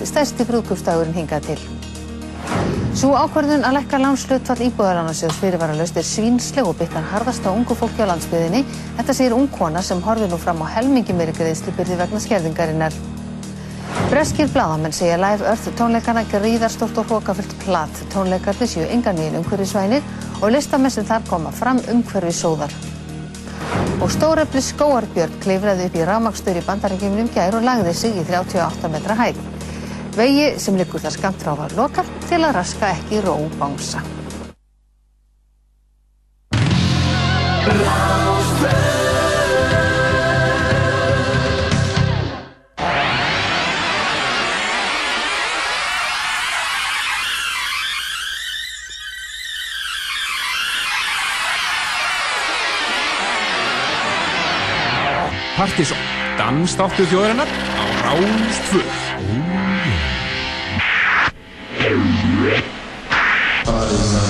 reynist stærsti brúðkupstagurinn hingað til. Sú ákvörðun að lekka lánshlutfall íbúðarlánasjóðs fyrirvaralaust er svínsleg og byttan harðast á ungu fólki á landsbyðinni. Þetta segir ung kona sem horfir nú fram á helmingi meiri greiðslubyrði vegna skerðingarinnar. Breskir bladamenn segja Live Earth tónleikana gríðarstort og hrókafullt plat. Tónleikarnir séu engan nýjum umhverfisvænir og listamenn sem þar koma fram umhverfi sóðar. Og stórefli skóarbjörn klifraði upp í rafmakstur í bandarækjumum gær og lagði sig í 38 metra hæð. Vegi sem liggur þar skamt frá var lokar til að raska ekki ró bánsa. Partíson, dansdáttu þjóðarinnar á Rástföð. Do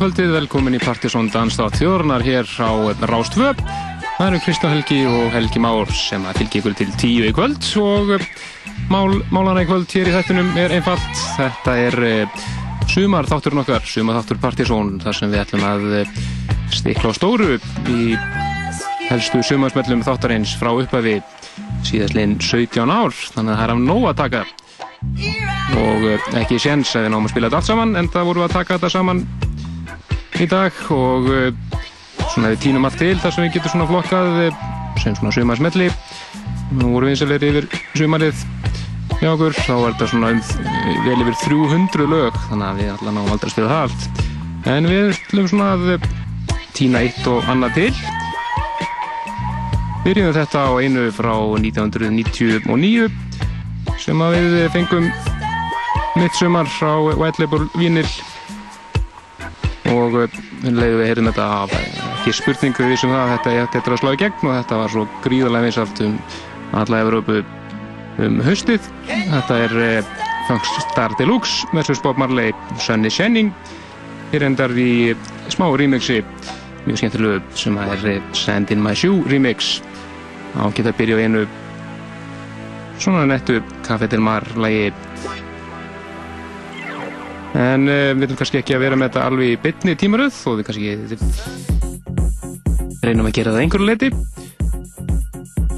kvöldið, velkomin í Partisón Danstátt þjóðurnar hér á Rástvö. Það eru Kristján Helgi og Helgi Már sem að fylgja ykkur til tíu í kvöld og eh, mál, málana í kvöld hér í þettunum er einfalt. Þetta er eh, sumar þátturinn okkar, sumar þáttur Partisón, þar sem við ætlum að eh, stikla á stóru í helstu sumarsmellum þáttarins frá upphafi síðastleginn 17 ár, þannig að það er af nóg að taka og ekki séns að við náum að spila þetta allt saman en það vorum við að taka þetta saman í dag og eh, svona við tínum allt til þar sem við getum svona flokkað eh, sem svona sumarsmelli nú vorum við einsilegir yfir sumarið hjá okkur, þá er þetta svona um, vel yfir 300 lög þannig að við allan náum aldrei að spila það allt. En við ætlum svona að tína eitt og annað til. Byrjum þetta á einu frá 1999 sem að við fengum mitt sumar á White Label Vínil og við leiðum við heyrum þetta af ekki spurningu við sem það þetta getur að slá í gegn og þetta var svo gríðarlega vinsalt um alla Evrópu um haustið. Þetta er eh, Funkstar Deluxe versus Bob Marley Sunny Shining. Hér endar í smá remixi mjög skemmtilegu sem að er eh, Sand in My Shoe remix. Á geta að byrja á einu svona nettu Café Del Mar lagi en uh, við viljum kannski ekki að vera með þetta alveg í bytni tímaröð og við kannski reynum að gera það einhverju leiti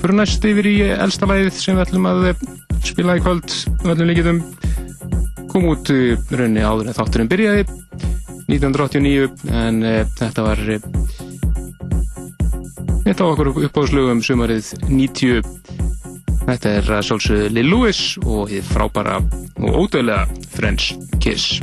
fyrir næst yfir í elsta lagið sem við ætlum að eh, spila í kvöld öllum líkitum kom út uh, raunni áður en þátturinn byrjaði 1989 en uh, þetta var þetta var okkur uppáðslugum sumarið 90 Þetta er að sjálfsögðu Lil Louis og þið frábæra og ódöðlega French Kiss.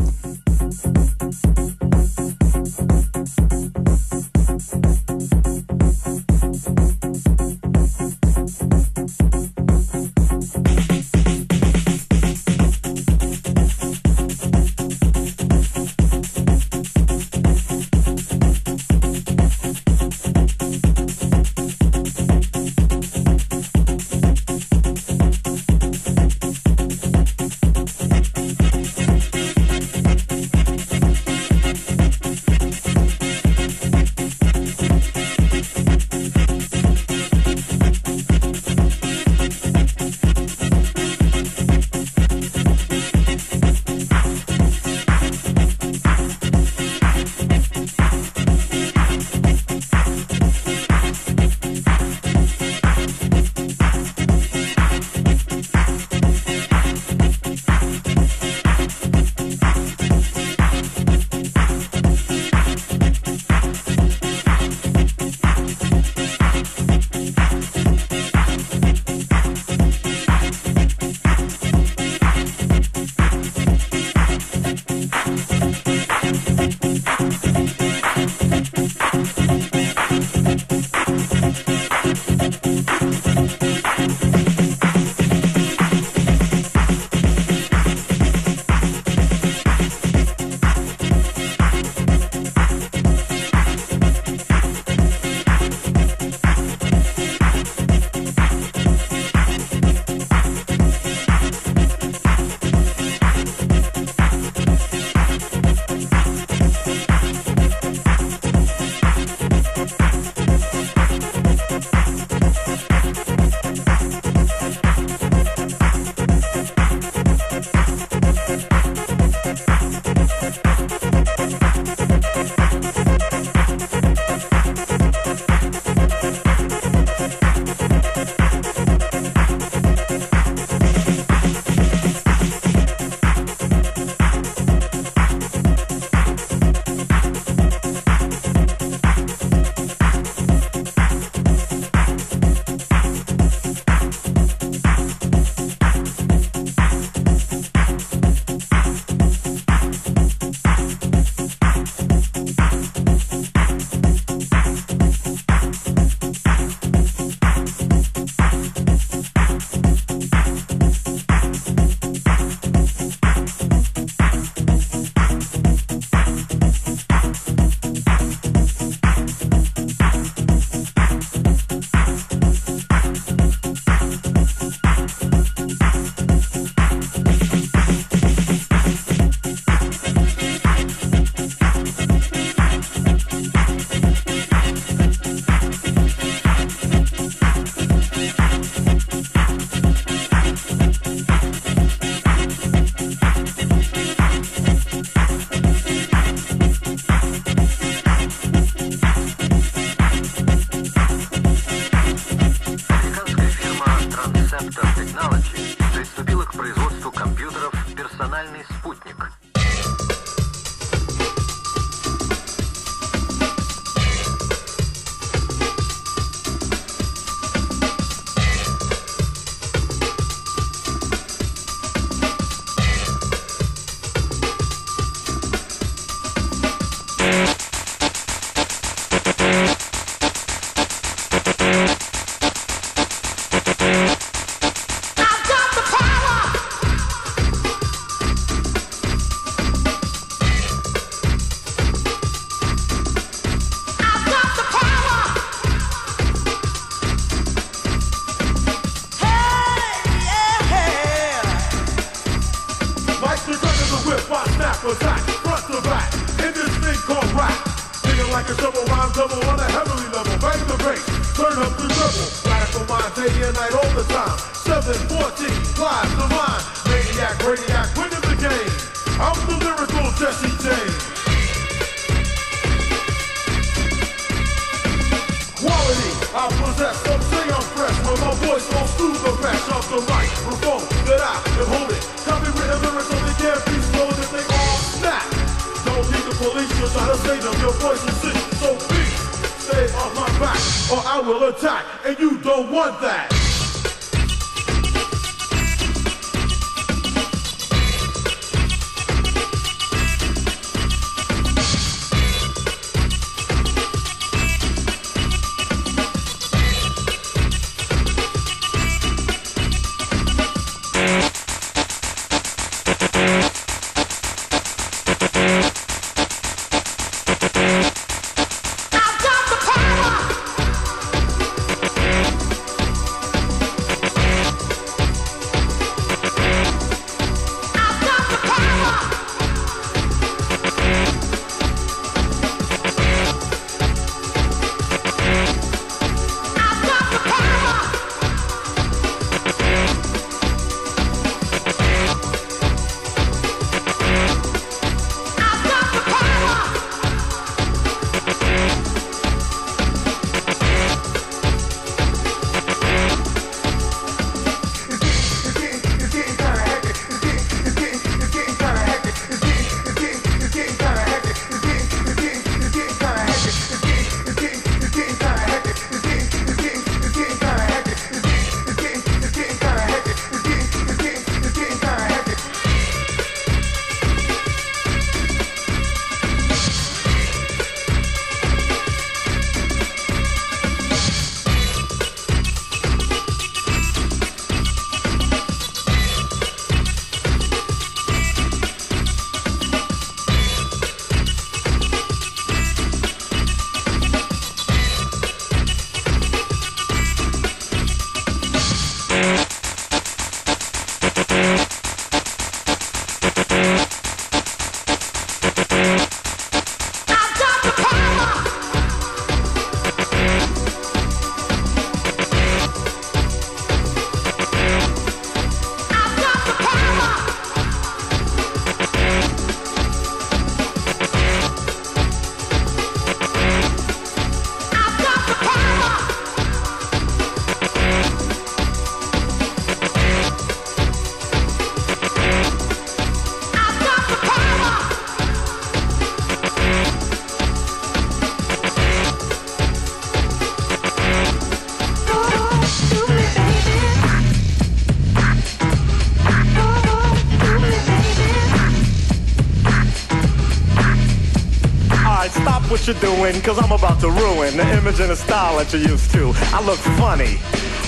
Doing, cause I'm about to ruin the image and the style that you're used to. I look funny.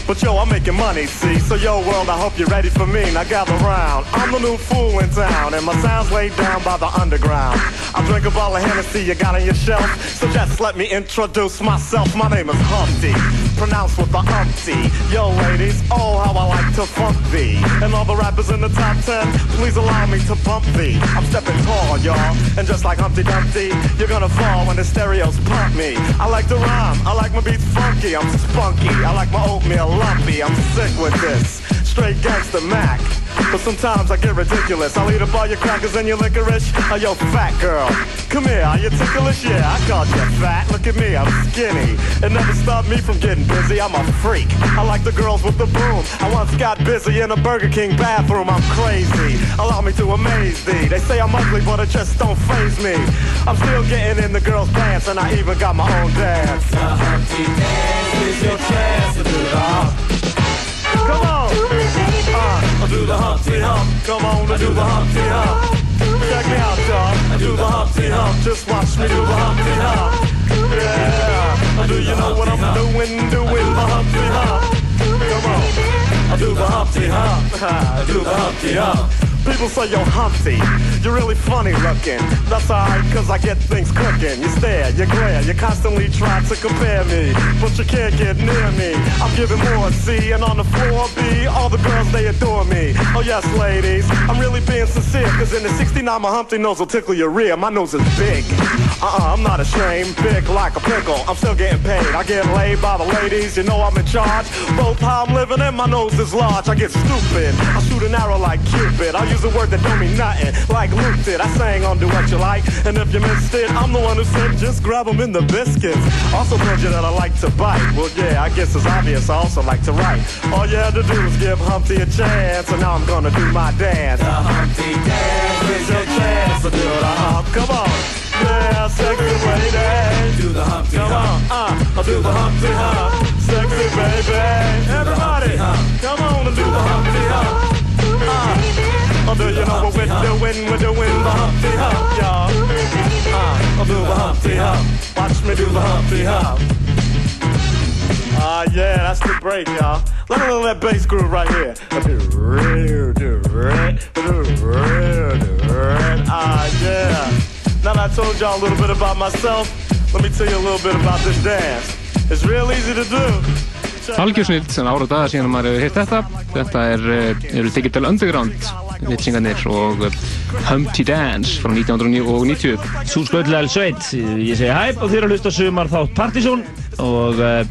But yo, I'm making money, see? So yo, world, I hope you're ready for me. Now gather round. I'm the new fool in town, and my sound's laid down by the underground. I drink a bottle of Hennessy you got on your shelf. So just let me introduce myself. My name is Humpty, pronounced with the umpty. Yo, ladies, oh, how I like to funk thee. And all the rappers in the top ten, please allow me to bump thee. I'm stepping tall, y'all. And just like Humpty Dumpty, you're gonna fall when the stereos pump me. I like to rhyme, I like my beats funky, I'm spunky. I like my oatmeal lumpy, I'm sick with this. Straight gangster Mac. But sometimes I get ridiculous. I'll eat up all your crackers and your licorice. Oh, yo, fat girl. Come here, are you ticklish? Yeah, I called you fat. Look at me, I'm skinny. It never stopped me from getting busy. I'm a freak. I like the girls with the boom. I once got busy in a Burger King bathroom. I'm crazy. Allow me to amaze thee. They say I'm ugly, but it just don't phase me. I'm still getting in the girls' pants, and I even got my own dance. Come do the Humpty Hump. Come on, I do the Humpty Hump. Check me out, y'all. I do the Humpty Hump. Just watch me do the Humpty Hump. Yeah. Do you know what I'm doing? Doing the Humpty Hump. Come on. I do the Humpty Hump. I do the Humpty Hump. People say you're Humpty, you're really funny looking. That's alright, cause I get things cooking. You stare, you glare, you constantly try to compare me. But you can't get near me. I'm giving more C, and on the floor B, all the girls they adore me. Oh yes, ladies, I'm really being sincere, cause in the 69 my Humpty nose will tickle your rear. My nose is big. Uh-uh, I'm not ashamed. Big like a pickle. I'm still getting paid. I get laid by the ladies. You know I'm in charge. Both how I'm living and my nose is large. I get stupid. I shoot an arrow like Cupid. I use a word that don't mean nothing. Like Luke did. I sang on Do What You Like. And if you missed it, I'm the one who said just grab 'em in the biscuits. Also told you that I like to bite. Well, yeah, I guess it's obvious. I also like to write. All you had to do was give Humpty a chance. And now I'm gonna do my dance. The Humpty dance. Here's your chance to do the hump. Come on. Yeah. Do the Humpty Come on, uh, I'll do the Humpty Hump. Sexy baby. Everybody, come on and do the Humpty Hump. Uh, oh, do you know we're doing? We're doing the Humpty Hump, y'all. Uh, I'll do the Humpty Hump. Watch me do the Humpty Hump. Ah, yeah, that's the break, y'all. Let me that bass groove right here. Ah, yeah. Now that I told y'all a little bit about myself, let me tell you a little bit about this dance. It's real easy to do. Algjörsnild, en ára og daga síðan maður hefur hitt þetta. Þetta er, eh, eru Digital Underground vitsingarnir og eh, Humpty Dance frá 1990. Sú sköldlega sveit, ég segi hæp og þér að hlusta sumar þátt Partizón og uh,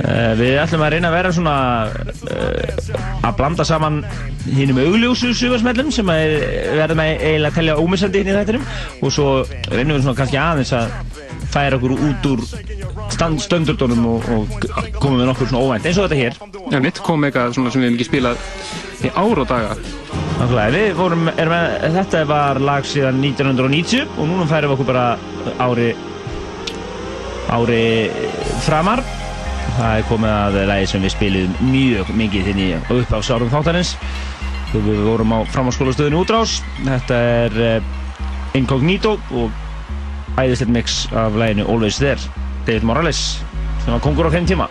uh, við ætlum að reyna að vera svona uh, að blanda saman hinnum augljósu sumarsmellum sem að verðum að eiginlega að telja ómissandi hinn í þættinum og svo reynum við svona kannski aðeins að færa okkur út úr stöndurdónum og, og koma með nokkur svona óvænt eins og þetta hér Já, mitt kom eitthvað svona sem við hefum ekki spilað í ára og daga. Nákvæmlega, við vorum, erum með, þetta var lag síðan 1990 og núna færum við okkur bara ári, ári framar. Það er komið að lagi sem við spilum mjög mikið þinn í upp á sárum þáttarins. Við vorum á framháskólastöðinu útrás. Þetta er uh, Incognito og æðislegt mix af laginu Always There, David Morales, sem var kongur á þeim tíma.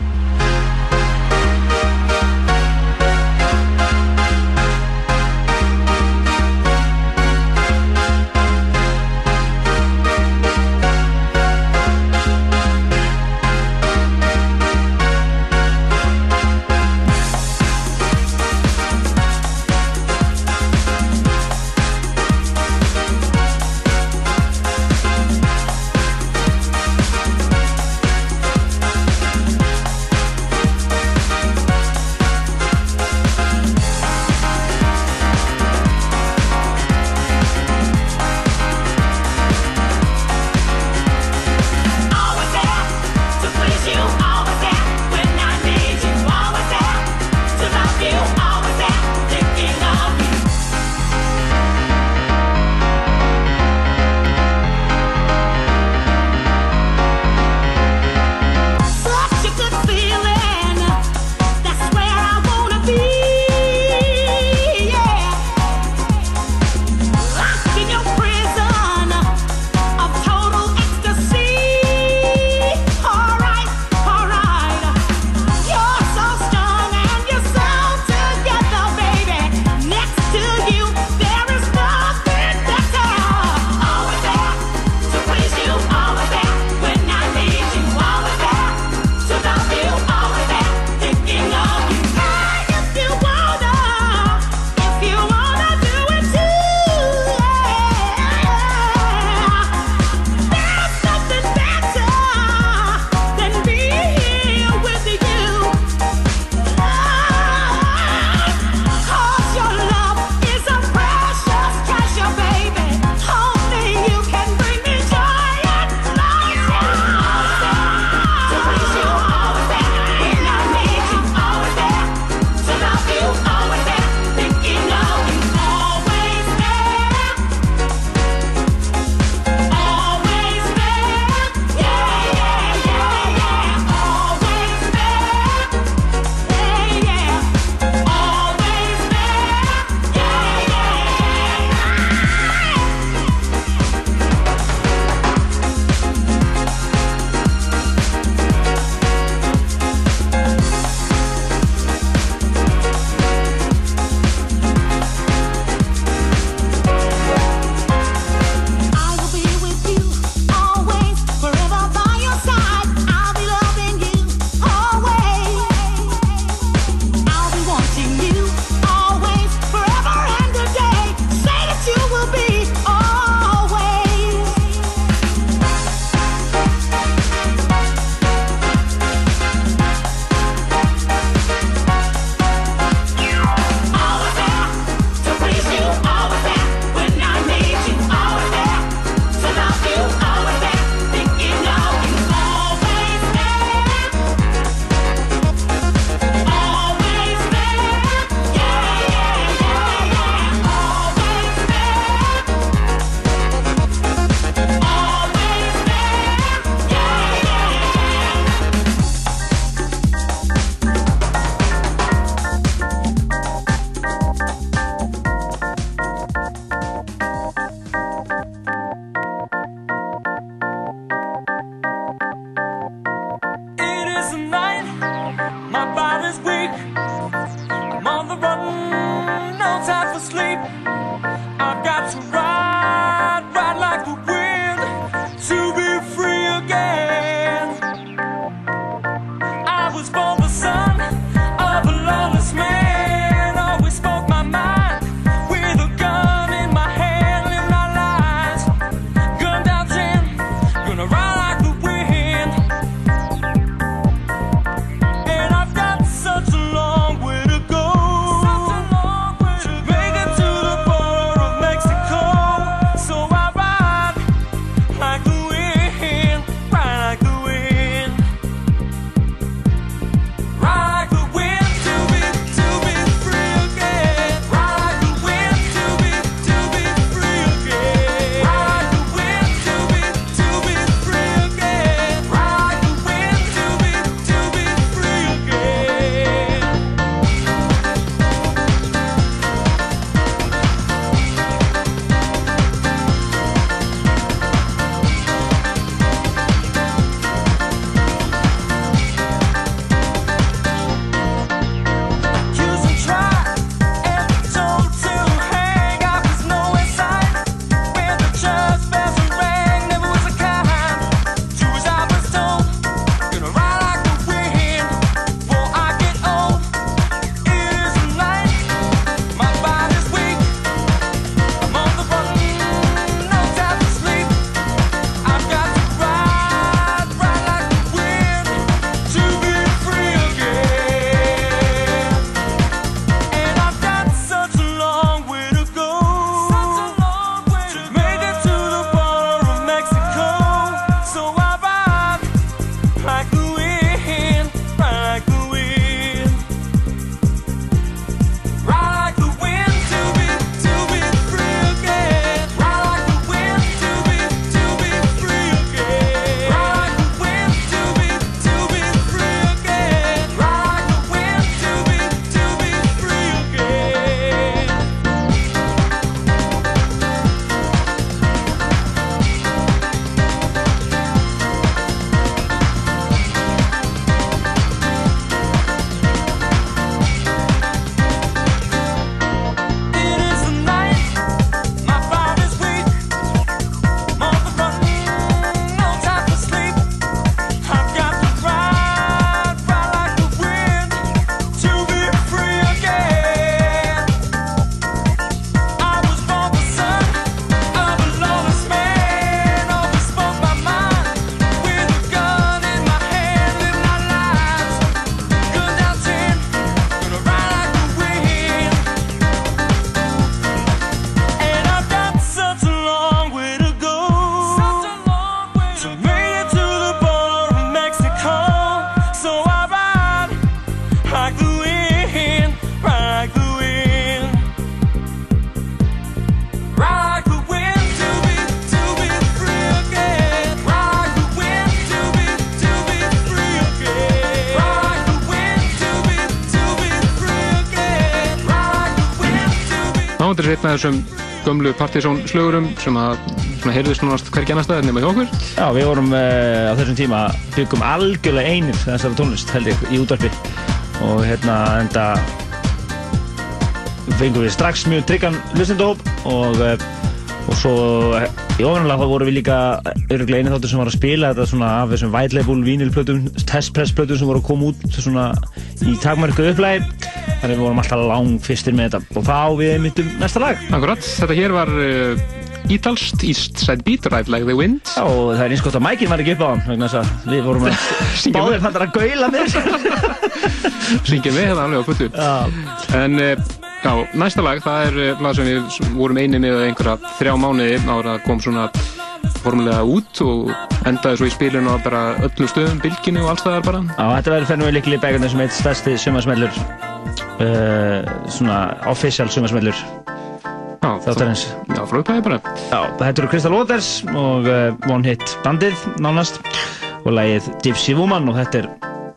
Lóðir er einn af þessum gömlu Partizón slögurum sem að heyrðist núnast hvergi annar stað nema hjá okkur. Já, við vorum uh, á þessum tíma byggum algjörlega einir þessara tónlist held ég í útvarpi og hérna enda fengum við strax mjög tryggan hlustendahóp og, uh, og svo uh, í ofanlega þá vorum við líka öruglega einu þáttur sem var að spila þetta svona af þessum white label vinilplötum, testpressplötum sem voru að koma út svona í takmarku upplægi þannig við vorum alltaf lang fyrstir með þetta og þá við myndum næsta lag Akkurat, þetta hér var uh, ítalst East Side Beat, Ride Like the Wind. Já, og það er eins gott að mækinn var ekki upp á hann vegna þess að við vorum að báðir fannir að gaula með Syngið með hérna alveg á. Já, En uh, já, næsta lag, það er uh, lag sem við vorum eini með einhverja þrjá mánuði ára að kom svona formulega út og endaði svo í spilinu á bara öllum stöðum, bylginu og allstaðar bara. Já, þetta verður fennum við líkli begunni sem eitt stærsti sumarsmellur uh, svona official sumarsmellur. Já, þáttarins. Já, frá upphæði bara. Já, þetta eru Crystal Waters og uh, One Hit bandið nánast. Og lagið Gypsy Woman og þetta er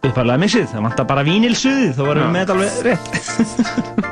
upphæðlega mixið, það vantar bara vínilsuðið þá varum við með þetta alveg rétt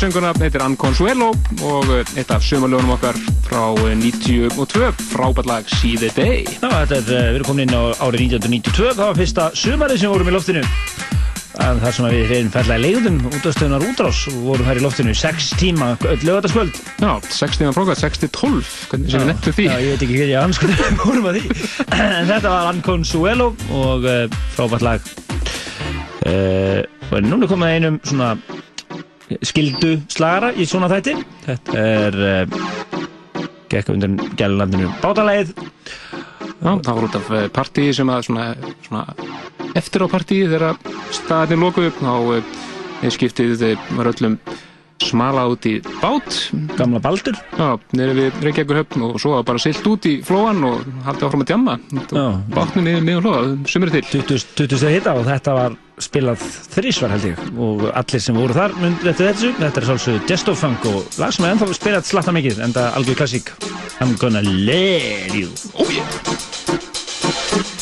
sönguna heitir Ann Consuelo og eh, eitt af sumarlögunum okkar frá eh, 92, frábært lag See the Day. Já, þetta er, eh, við erum komin inn á árið 1992, það var fyrsta sumarið sem vorum í loftinu. En þar sem að við reyðum ferðlega leiðum útastöðunar útrás og vorum þær í loftinu 6 tíma öll lögataskvöld. Já, 6 tíma prófað, 6 til 12, hvernig sem við nettum því. Já, ég veit ekki hvernig ég anskoði vorum að því. en þetta var Ann Consuelo og frábært lag. Uh, og núna er komið að einum svona skildu slagara í svona þætti. Þetta er uh, gekk undir gælulandinu bátalæð. Það var út af eh, partíi sem að svona, svona eftir á partíi þegar staðin lokuð upp þá eh, skiptið eh, var öllum smala út í bát. Gamla baldur. Já, nýri við Reykjavíkur höfn og svo bara silt út í flóan og haldið áfram að djamma. Bátnum niður miður flóa, sumir til. 20 20 steg hitta og þetta var spilað þrísvar held ég. Og allir sem voru þar myndi þetta þessu. Þetta er svolítið Jesto Funk og lag sem er ennþá spilað slatta mikið en það algjör klassík. I'm gonna let you. Ó, ég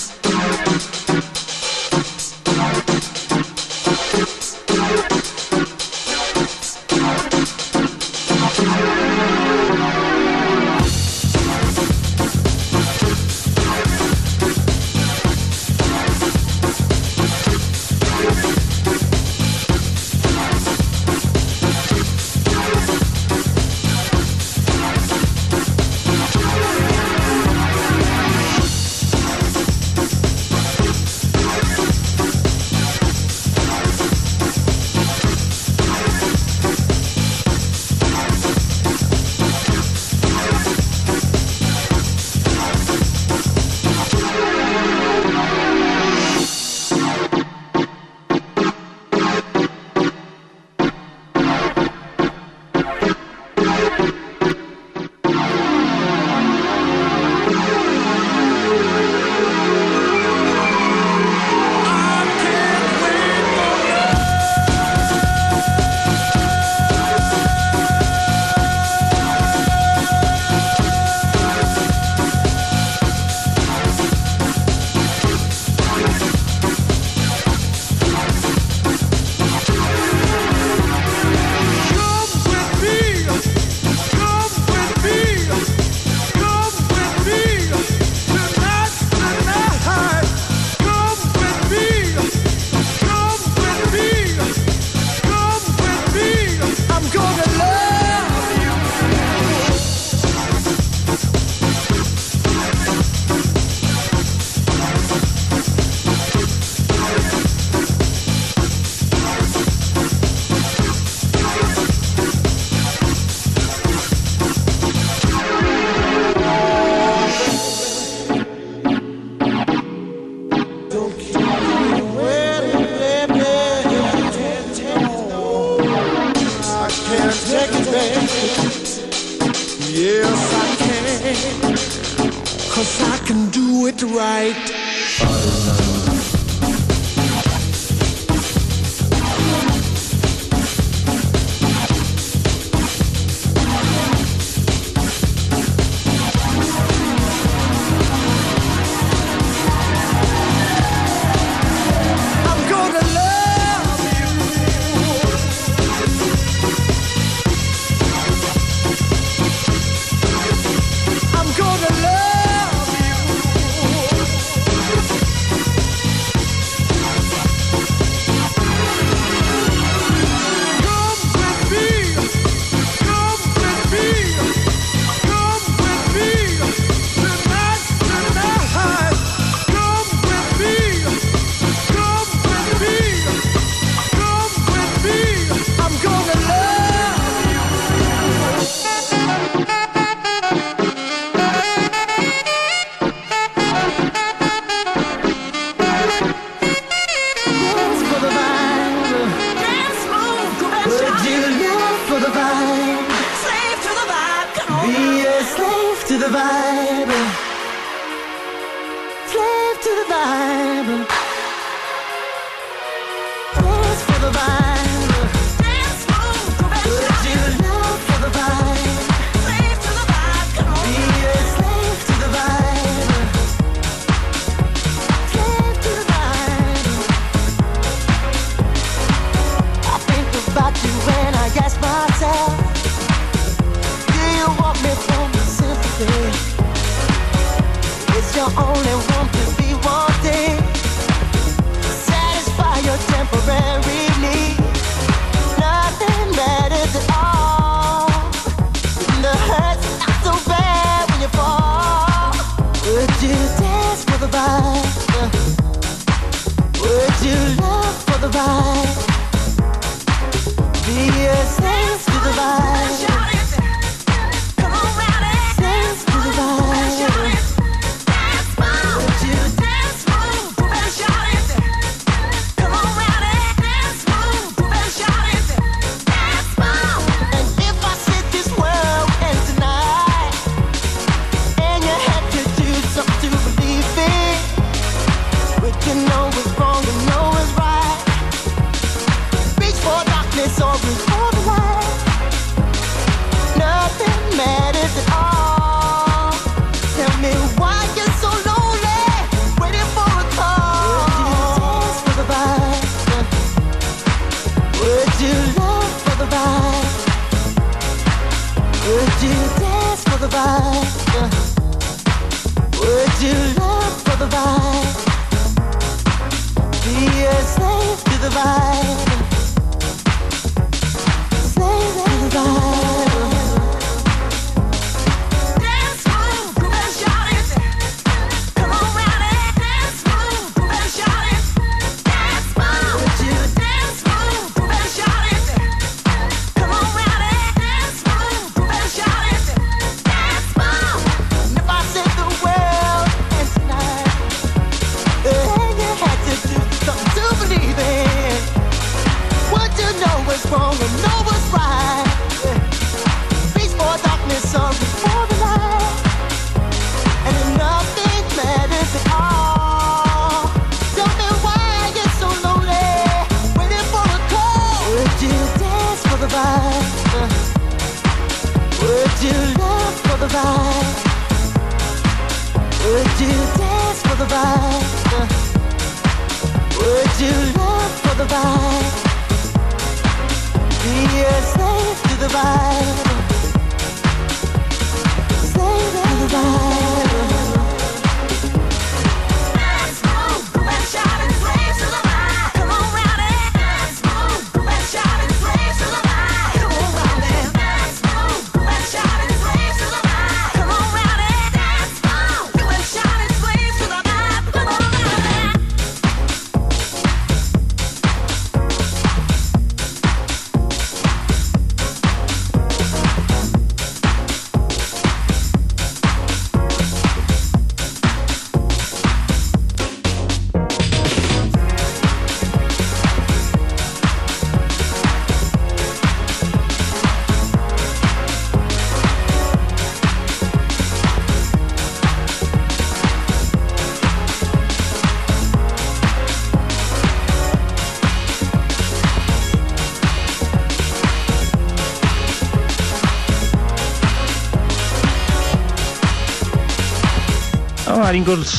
Já, það er Ingolds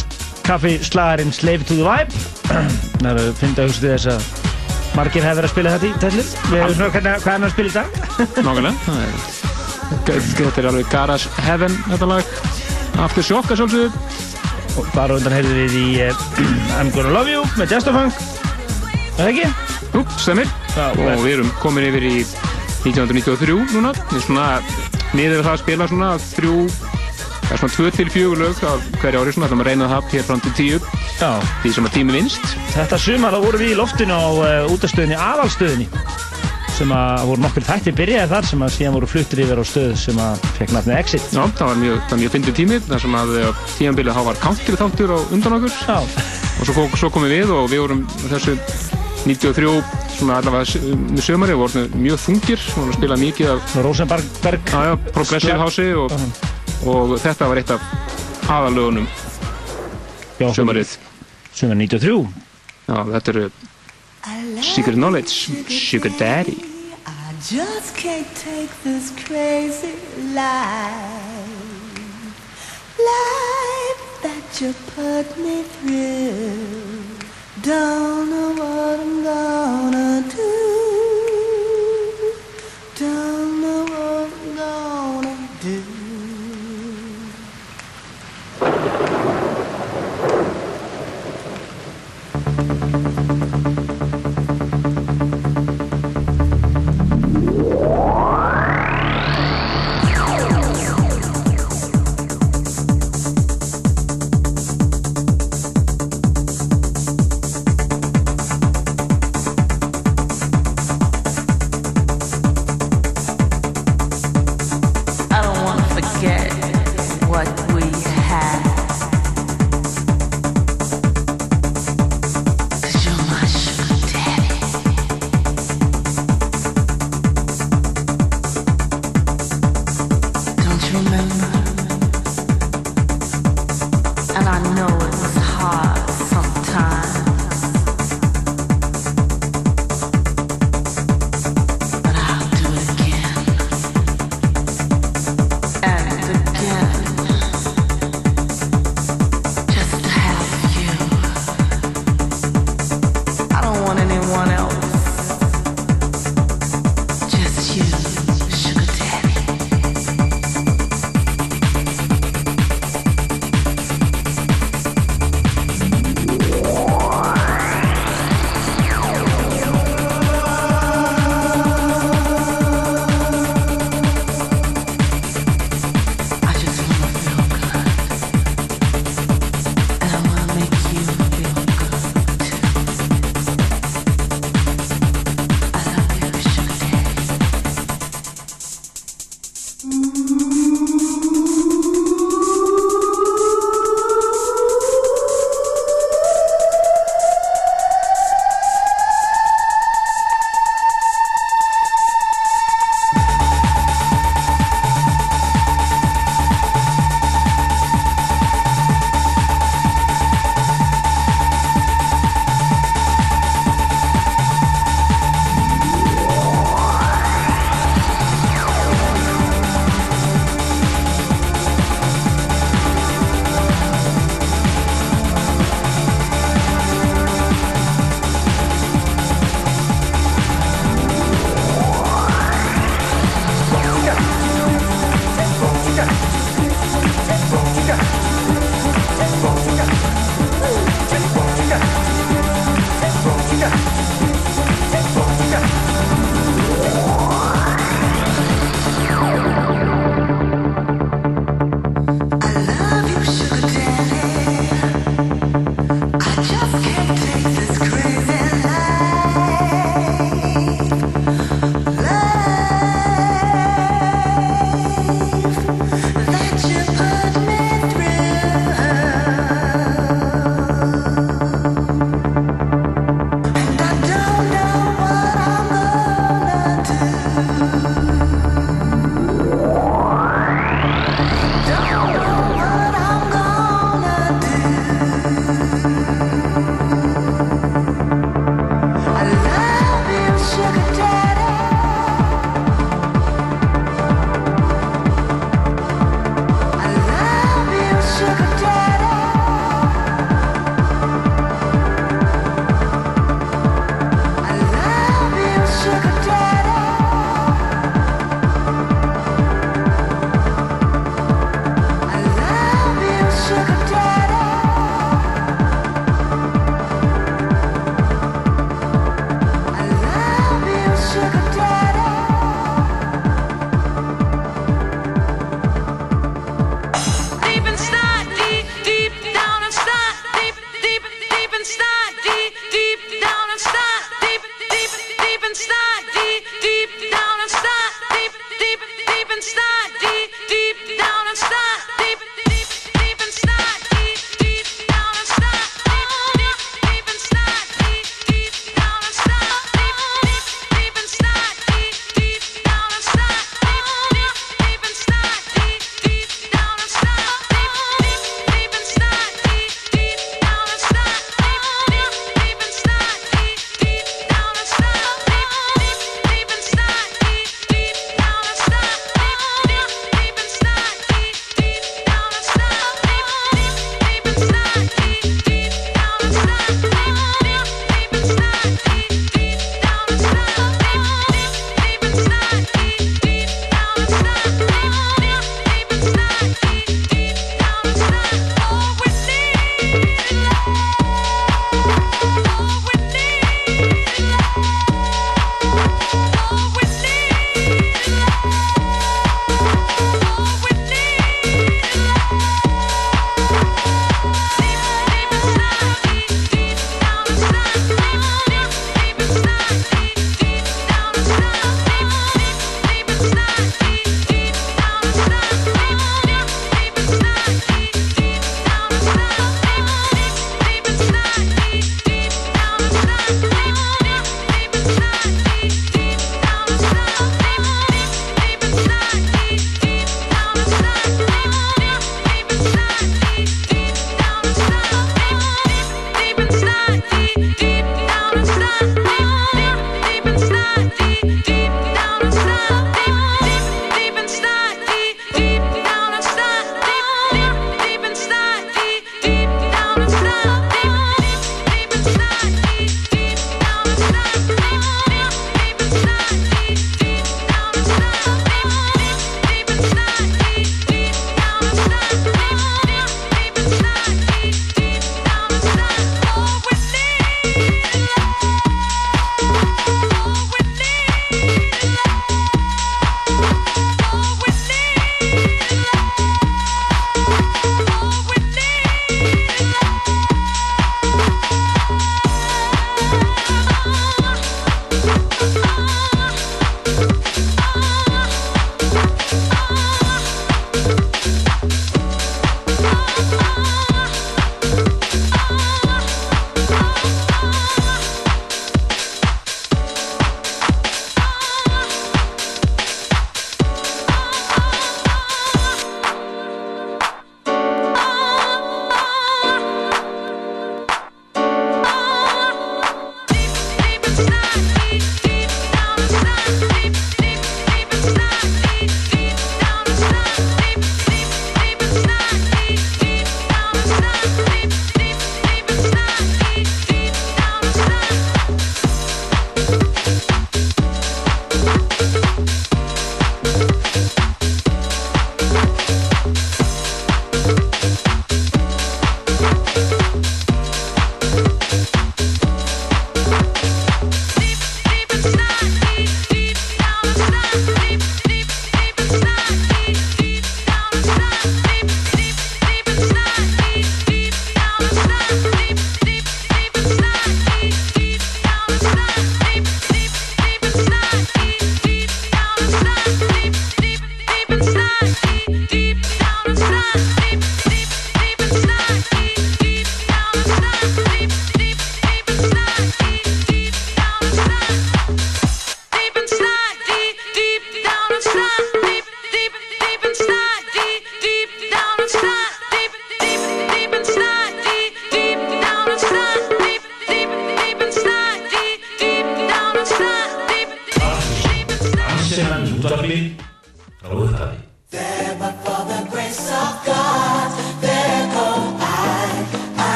kaffi slagarinn Slave to the Vibe. Það er að finna að hugsa til þess að margir hefur að spila þetta í tellur Við hefum svona hvernig, hvað er hann að spila dag? Nákvæmlega. Er- Þetta er alveg Garage Heaven þetta lag. After Shock að sjálfsögðu. Og bara undan heyrðum við í uh, I'm Gonna Love You með Er það ekki? Jú, stemir. Og við erum komin yfir í 1993 núna. Við svona niður við það að spila svona þrjú það er svona 2 til 4 lög á hverju ári svona ætlum að reyna það hér fram til 10 Já, því sem að tími vinst þetta sumar þá vorum við í loftinu á uh, útastöðinni aðalstöðinni sem að voru nokkur þættir byrjaði þar sem að síðan voru fluttir yfir á stöð sem að fekk nafnið Exit. Já, það var mjög, mjög fyndið tími þar sem að eh, tímabilið þá var country þáttur á undan okkur. Já, og svo, svo komum við og við vorum þessu 93 svona allavega um sömari vorum mjög þungir vorum að spila mikið af Rosenberg progressive house og, og þetta var eitt af aðalögunum sömarið Sumar 93 Já, þetta eru Secret Knowledge, Sugar Daddy I just can't take this crazy life. Life that you put me through. Don't know what I'm gonna do.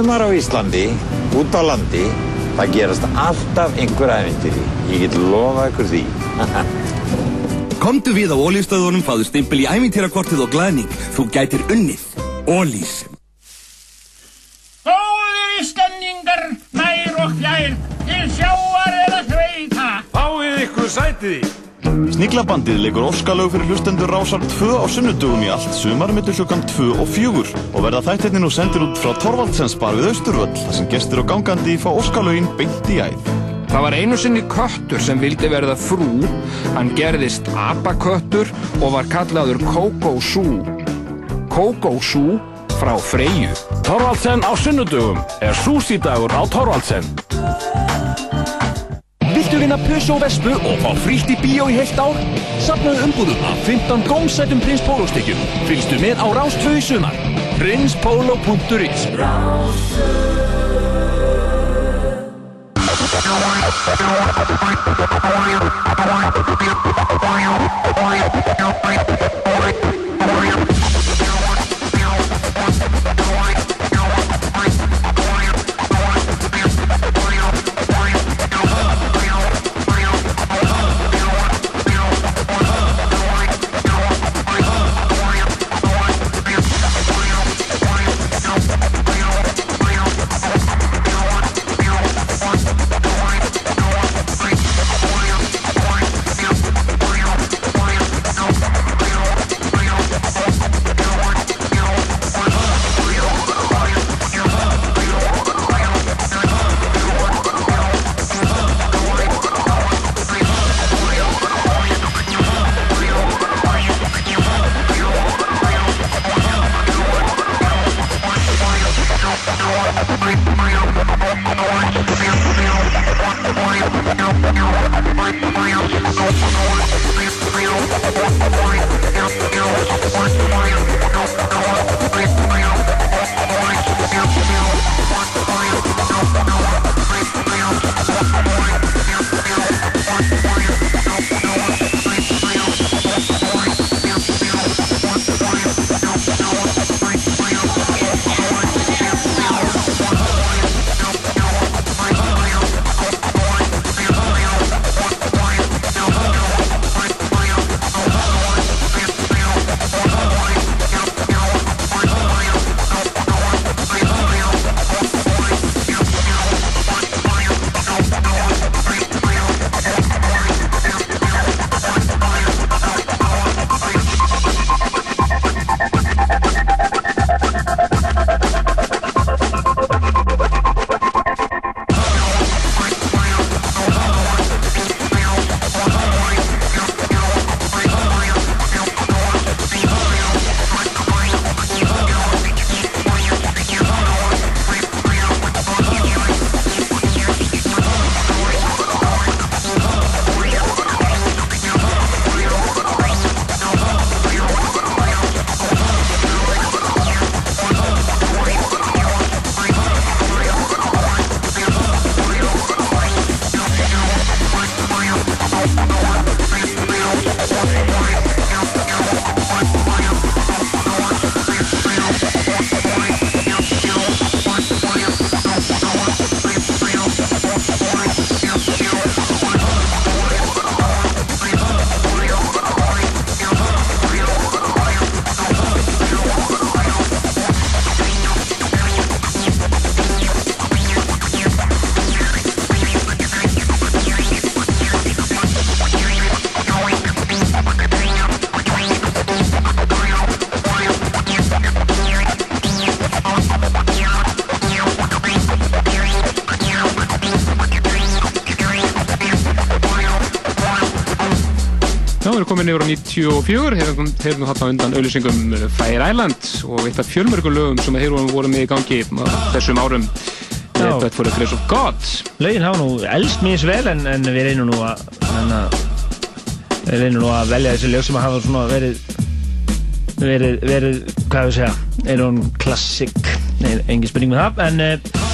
Sumar á Íslandi, út á landi, það gerast alltaf einhver æfintýri. Ég get lofað ykkur því. Komdu við á ólístöðunum, fáðu stimpil í ævintýrakortið og glæðning. Þú gætir unnið. Ólís. Sniglabandið leikur óskalög fyrir hlustendur rásar 2 á sunnudugum í allt sumar millir klukkan 2 og 4 og verða þættirni nú sendir út frá Torvaldsens bar við Austurvöll þar sem gestur og gangandi fá óskalögin beint í æð. Það var einu sinni köttur sem vildi verða frú, hann gerðist apaköttur og var kallaður Kókó Sú. Kókó Sú frá Freyju. Torvaldsen á sunnudugum er súsídagur á Torvaldsen. Viltu vinna Peugeot Vespu og fá frítt í bíó í heilt ár? Safnaðu umbúðum af 15 gómsætum Prins Pólo stykkjum. Fylgstu með á Rás 2 í sumar. prinspolo.is Já, komin yfir á 94, hefum hefum þarna undan auðlýsingum uh, Fire Island og eitt af fjölmörgum lögum sem að hefur voru með í gangi þessum árum. For the Grace of God. Lögin hafa nú elst mjög vel en, en við reynum nú að við reynum nú að velja þessi lög sem hafa svona verið verið, verið, hvað við segja er hún klassik? Nei, engin spurning með það en uh,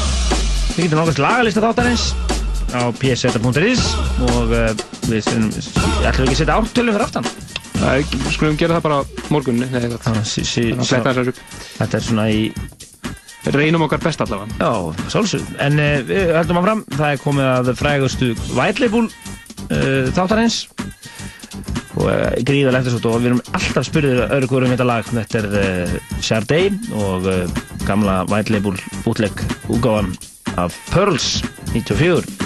við getum nokast lagalista þáttarins á pseta.is og uh, við ætlum ætlum ekki að setja ártölu fyrir aftan? Er, skulum gera það bara morgun Nei, það sí, sí, að upp Þetta er svona í reynum okkar best allavega. Já, sálsög. En uh, við höldum áfram, það er komið að frægustu White Label uh, þáttarins. Og uh, gríðalegt þess og við erum alltaf spurðið öðru hverjum þetta lag. Þetta er Sharday og gamla Label útlegg úgáðan af Pearls 94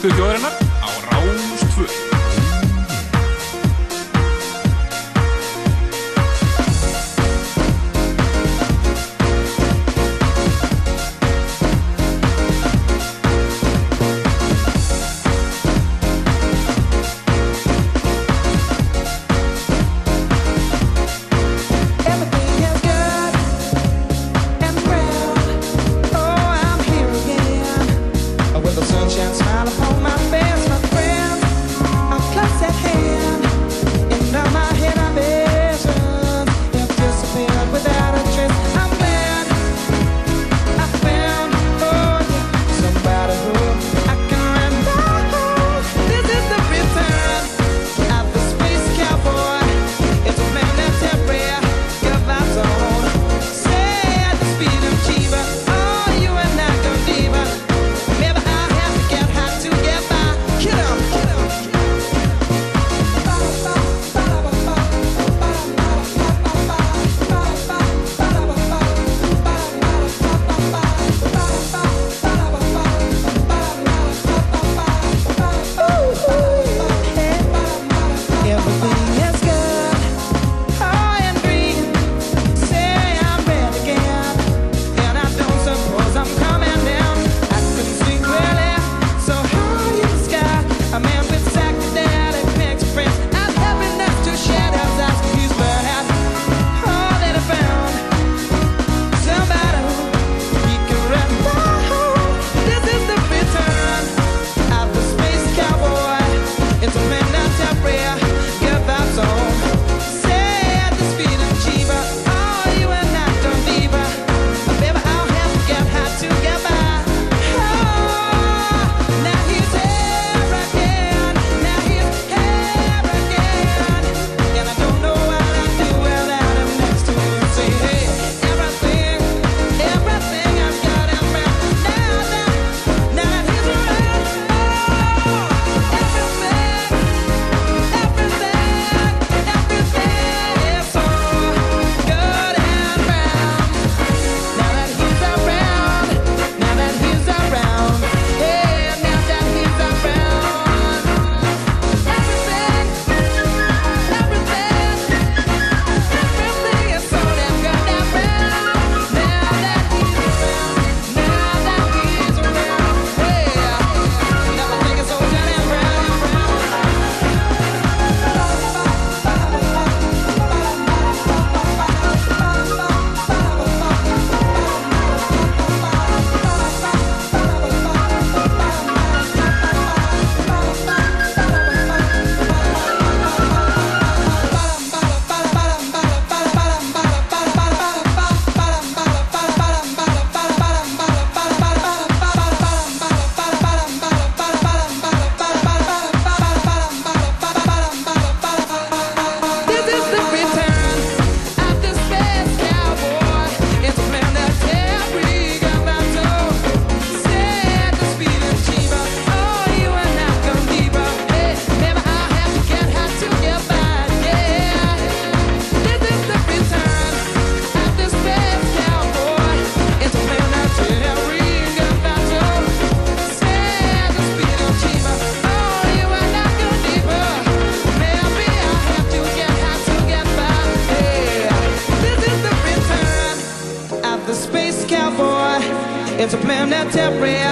dansdáttu þjóðarinnar every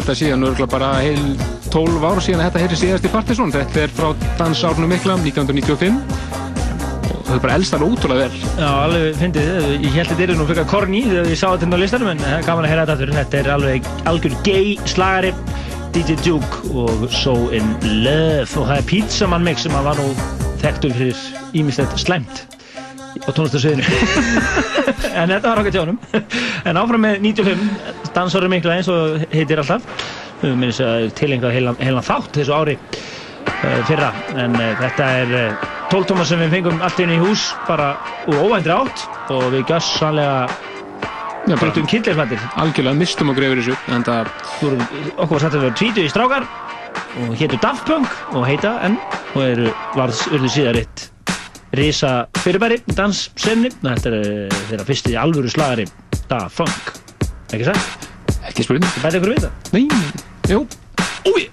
held að síðan örgulega bara heil 12 ár síðan að þetta heyri síðast í Partiðsson. Þetta er frá dansárnum mikla 1995 og þau bara elst alveg útrúlega vel. Já, alveg fyndið, ég held að þetta er nú fyrir korni þegar ég sá þetta inn á listanum en það er gaman að heyra þetta aftur. Þetta er alveg algjör gay slagari, DJ Duke og So In Love og það er Pizzaman Mix sem hann var nú þekktur fyrir ímislegt slæmt á tónlistarsviðinu. en þetta var okkar tjónum. en áfram með 95, dansarum mikla eins og heitir alltaf. Við minnum að tilengað heilan, heilan þátt þessu ári uh, fyrra en uh, þetta er uh, tóltóma sem við fengum allt inn í hús bara úr óvændri átt og við gjössanlega Já, bara- breytum kynleifmættir Algjörlega mistum og greifur þessu. En það, okkur var satt að vera tvítu í strákar og hétu Daft Punk og heita enn og eru varð urðu síðar eitt risa fyrirbæri danssenni þetta er þeirra fyrsti alvöru slagari Daft Punk ekki sant? Ekki spurning. Bæði ykkur við það? Nei, jú. Úi,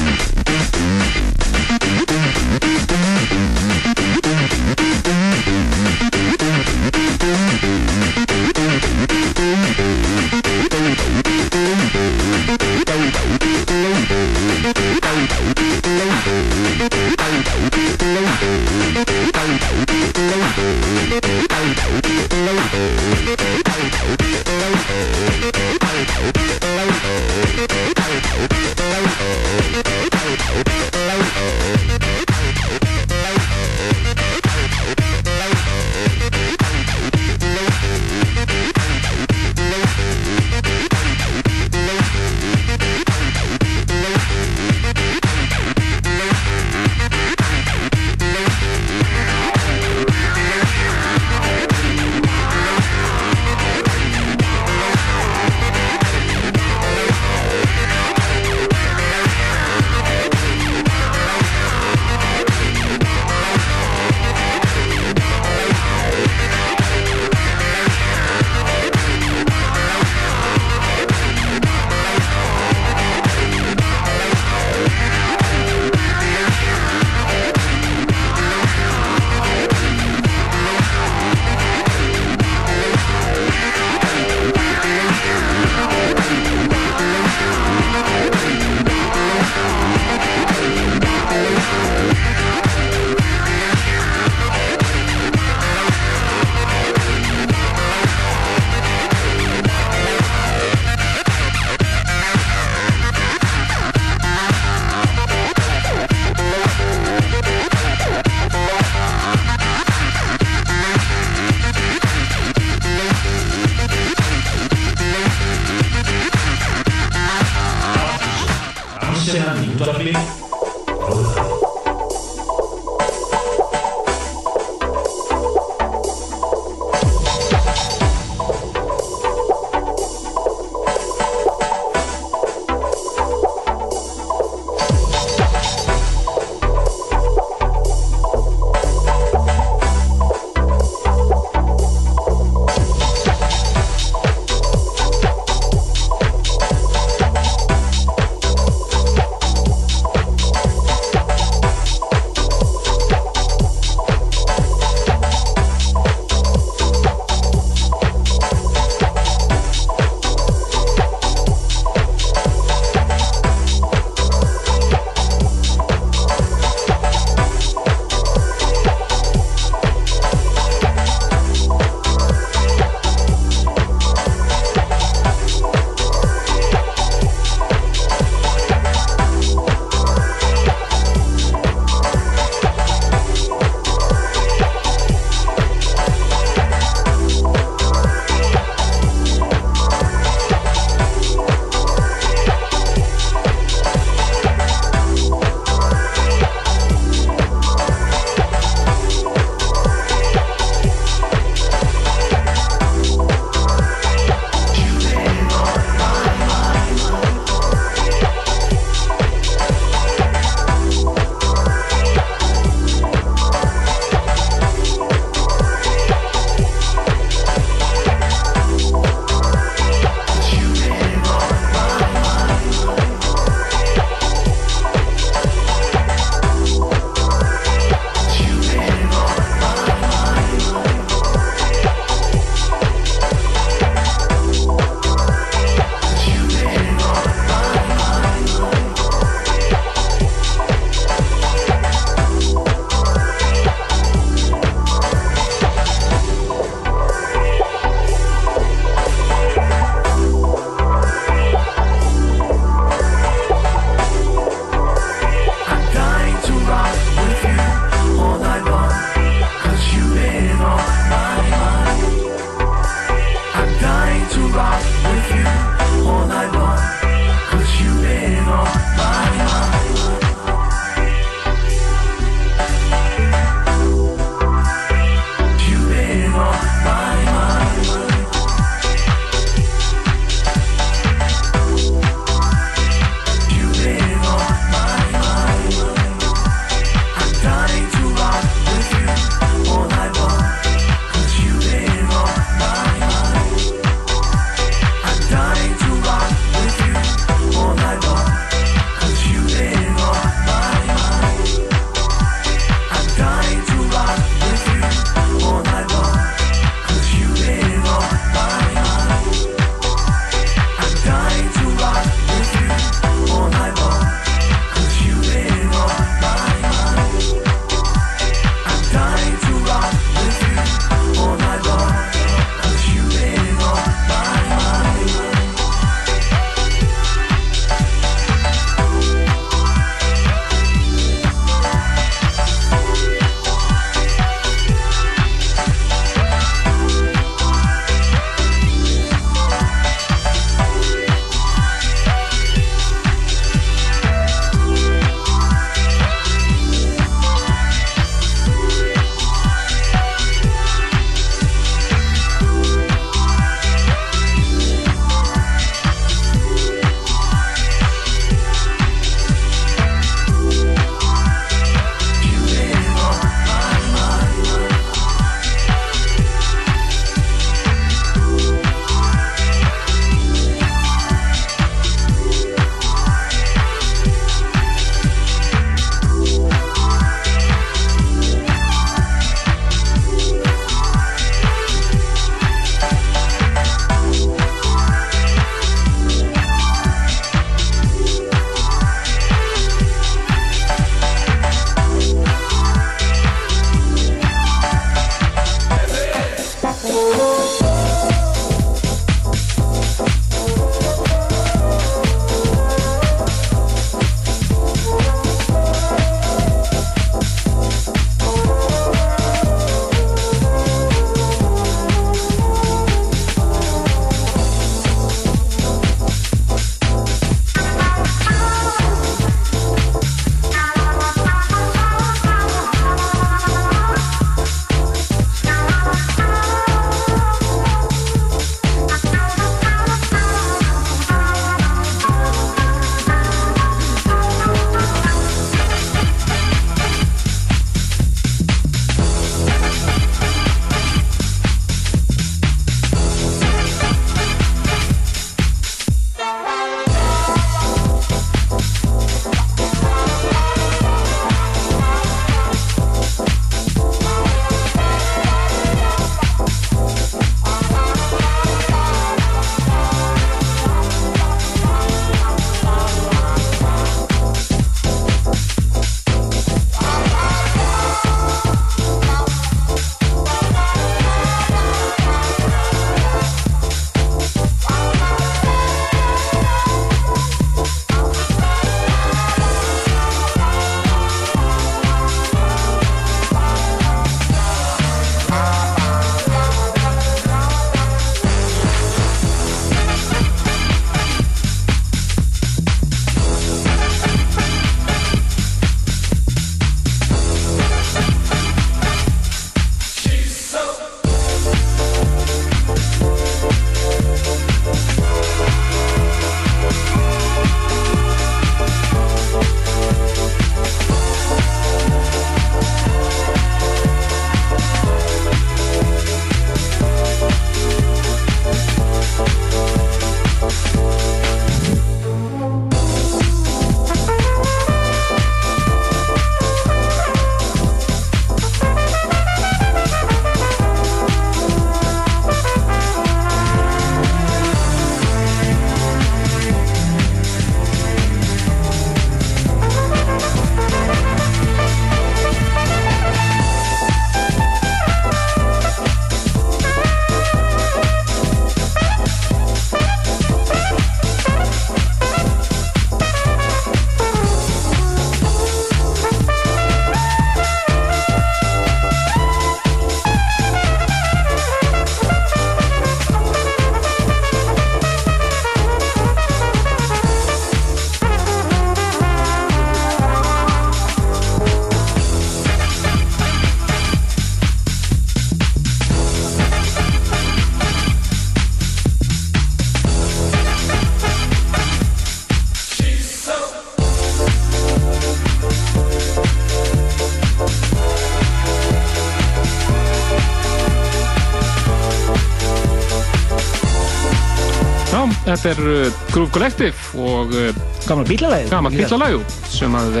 þetta er uh, Groove Collective og uh, Gamla bílalæg Gamla bílalæg sem að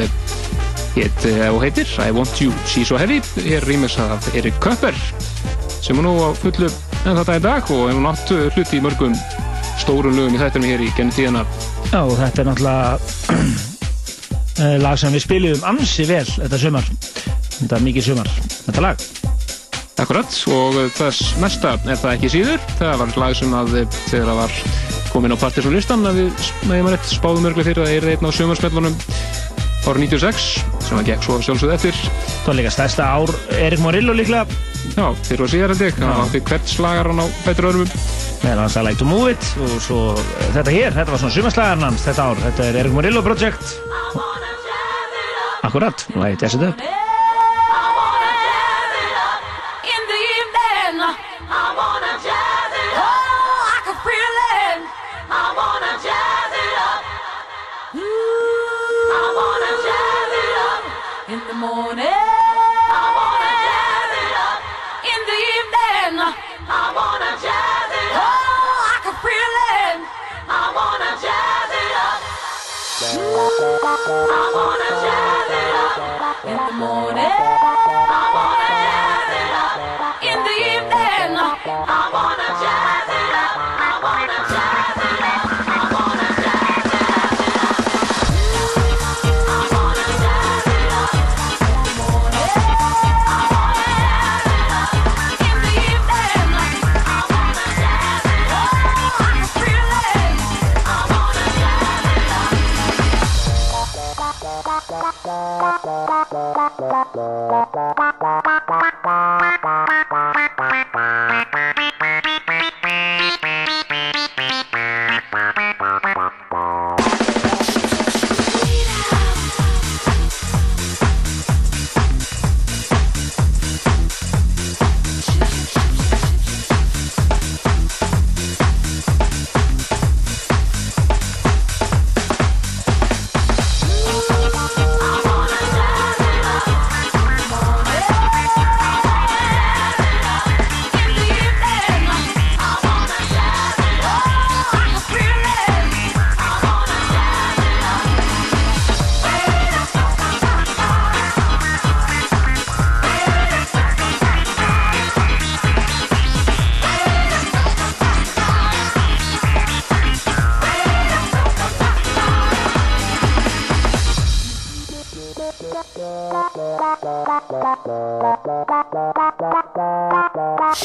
heit, uh, og heitir I Want You See So Heavy. Er rýmis af Erik Köpper sem er nú á fullu en þetta í dag og hefur nátt uh, hluti í mörgum stórum lögum í þættinum hér í genið tíðana Já, þetta er náttúrulega eh, lag sem við spilum ansi vel þetta sumar. Þetta er mikið sumar, þetta lag. Akkurat, og þess næsta er það ekki síður. Það var lag sem að þegar það var komin á Partisan listan að við, með ég maður rétt, spáðum örglega fyrir að er einn á sumarsmellunum árið 96 sem að gekk svo sjálfsögð eftir. Það var líka stærsta ár Erik Morillo líklega. Já, fyrir og síðar held ég, hann átti hvert slagar hann á betur öðrum meðan hans að Like to Move It og svo þetta hér, þetta var svona sumarslagarinn hans þetta ár, þetta er Erik Morillo Project. Akkurat, og það er Jazz It Up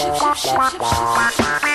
I wanna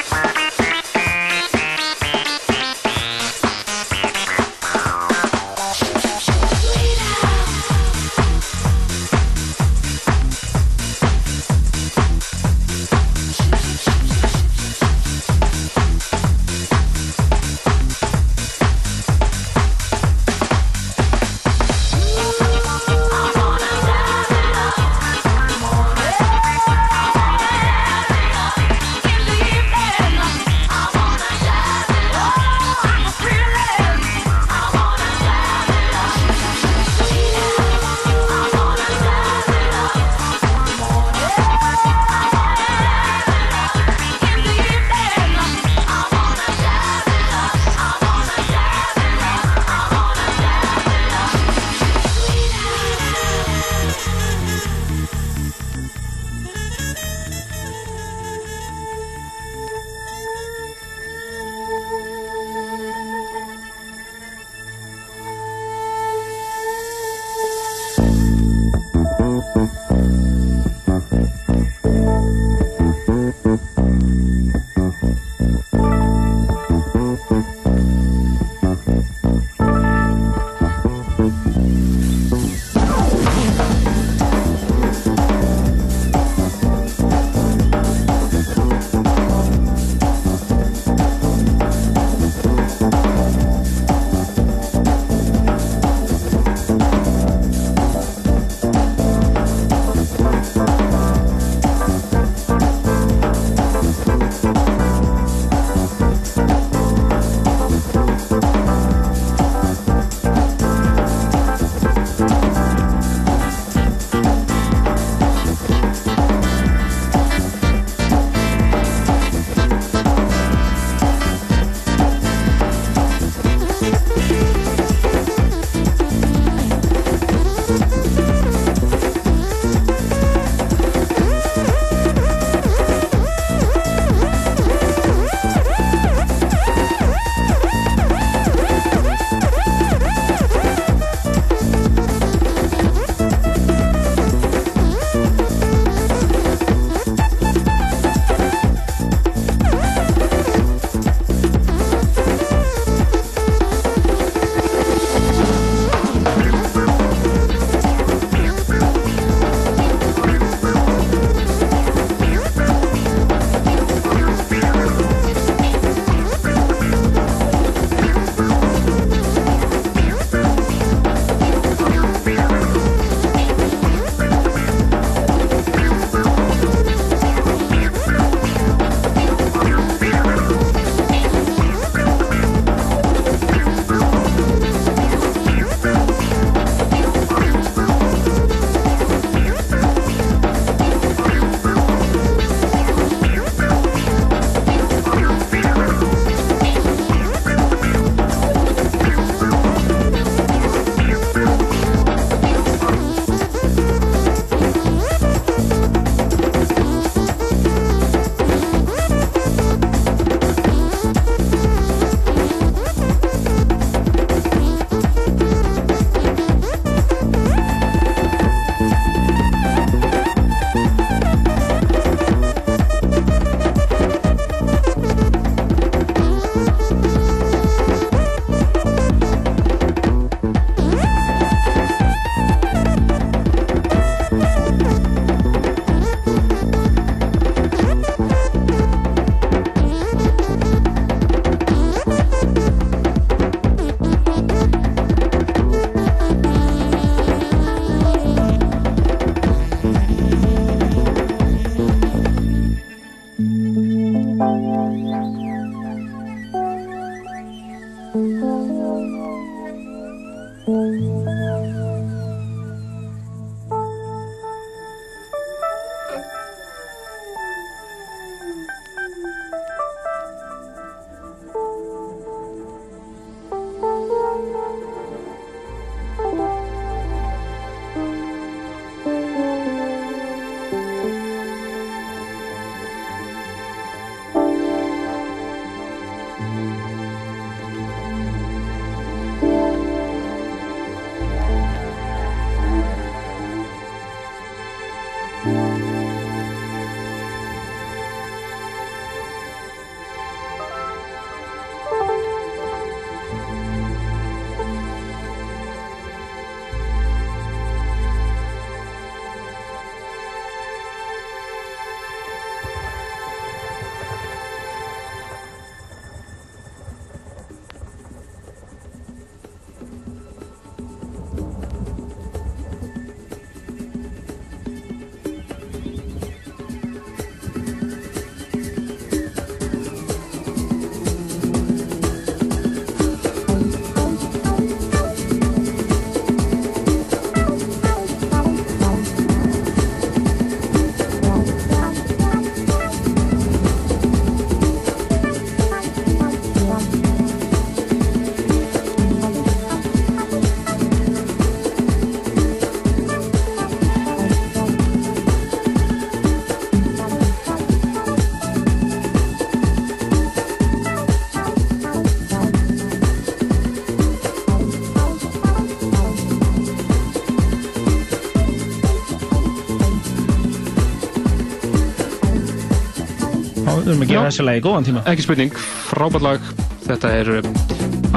Erum að gera Já. þessi lagi góðan tíma. Ekki spurning, frábært lag. Þetta er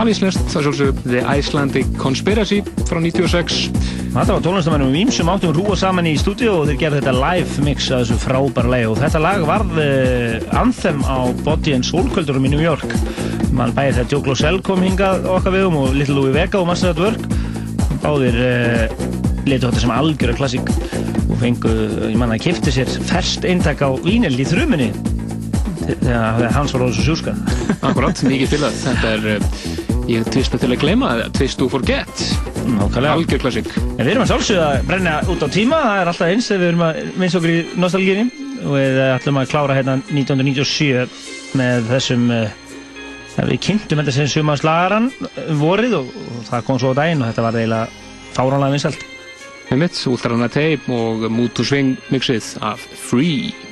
alíslenskt, það er sjálfsög The Icelandic Conspiracy frá 96. Þetta var tónlistamennum í ímsum áttum rúa saman í stúdíu og þeir gerði þetta live mix af þessu frábæra lagi og þetta lag varð uh, anthem á Body and Soul kvöldurum í New York. Man bæði þegar Joe Glosell kom hingað okkar við um og Little Louie Vega og Master at Work. Báðir uh, letu þetta sem algjöra klassík og fengu, ég manna, að kifti sér ferskt eintak á vínil í þrumunni þegar hans var ósum sjúska. Akkurat, mikið til það. Þetta er, uh, ég tvista til að gleyma, Twist to Forget. Algjör klassík. En við erum að sjálfsögða að brenna út á tíma, það er alltaf eins við erum að minnst okkur í nostalgíni og við eh, ætlum að klára hérna 1997 með þessum, uh, við kynntum þetta sem sumarslagaran um vorið og, og það kom svo á daginn og þetta var eiginlega fáránlega vinsalt. Með mitt, Ultrana Tape og Mood to Swing mixið af Free.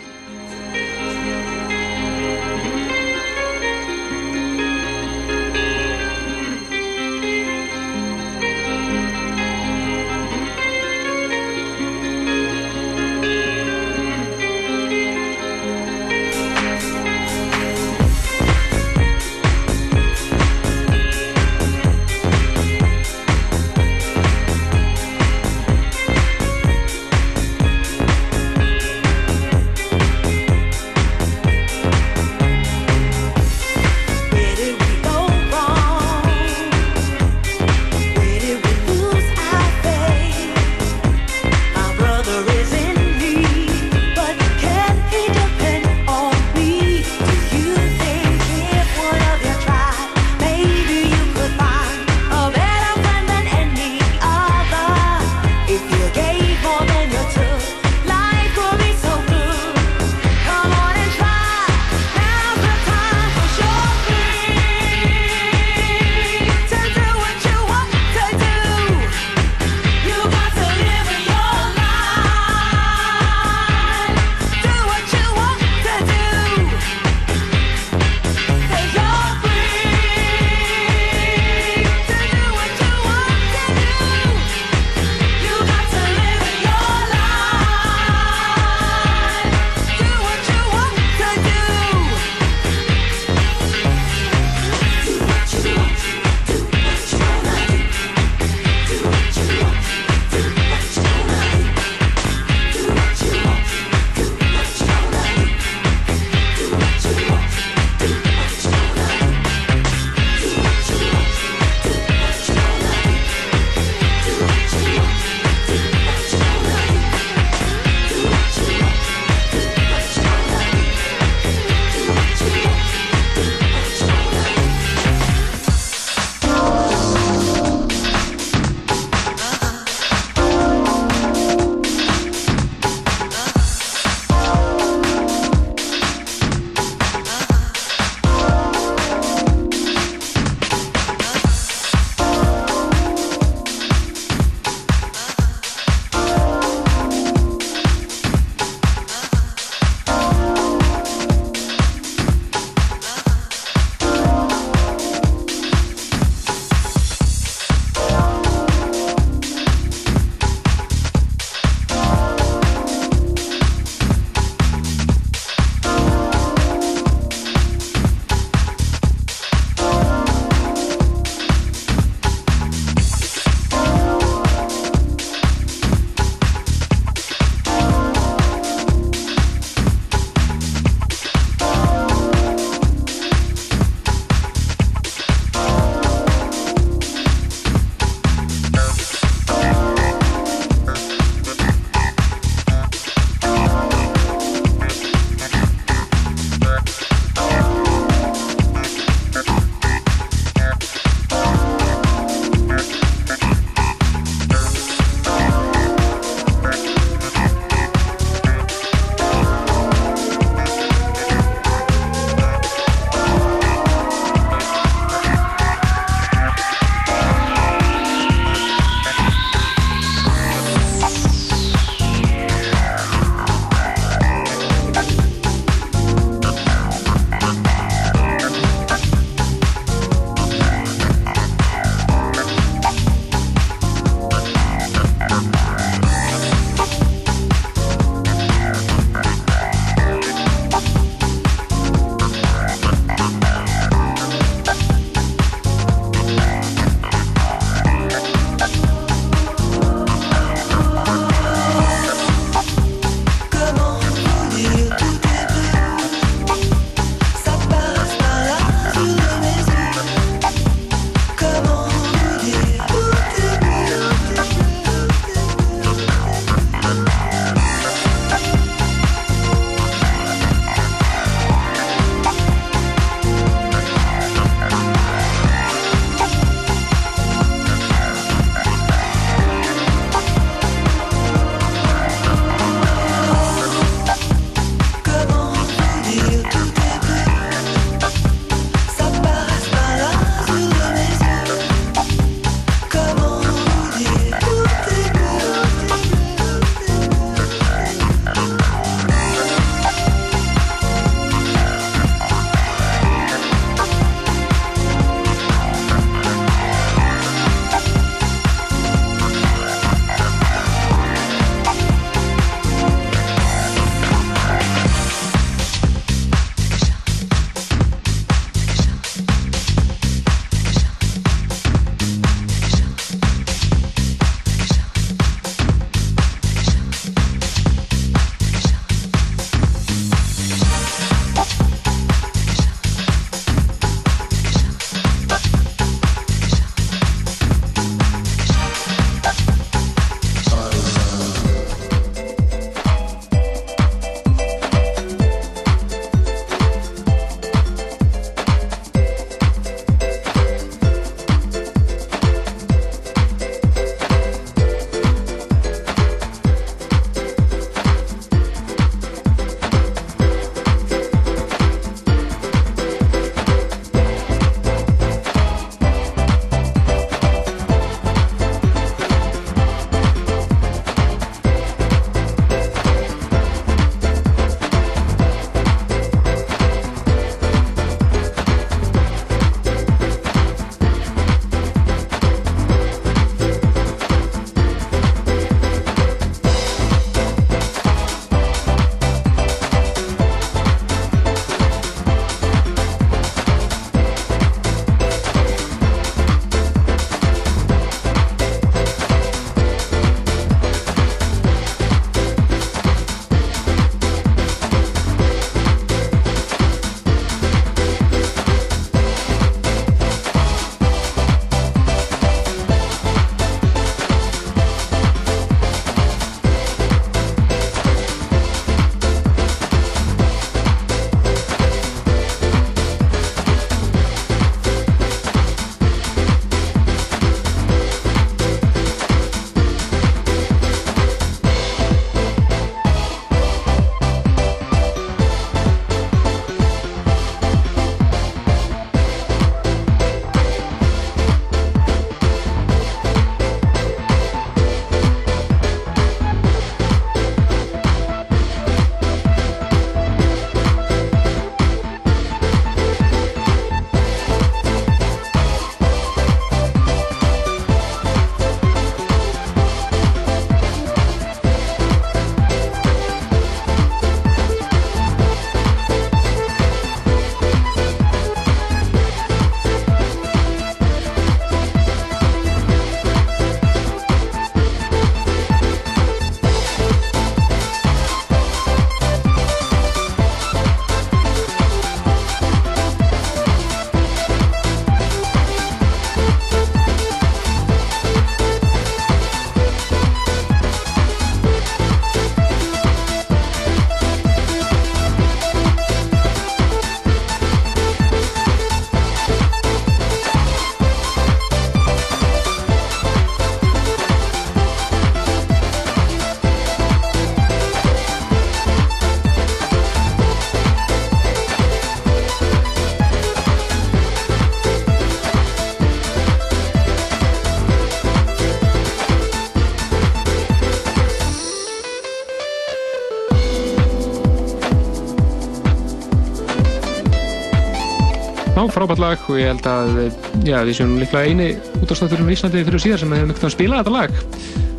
Frábært lag og ég held að já, við séum líklega eini útastátturum í Íslandi fyrir síðar sem hefum ekkert að spila þetta lag.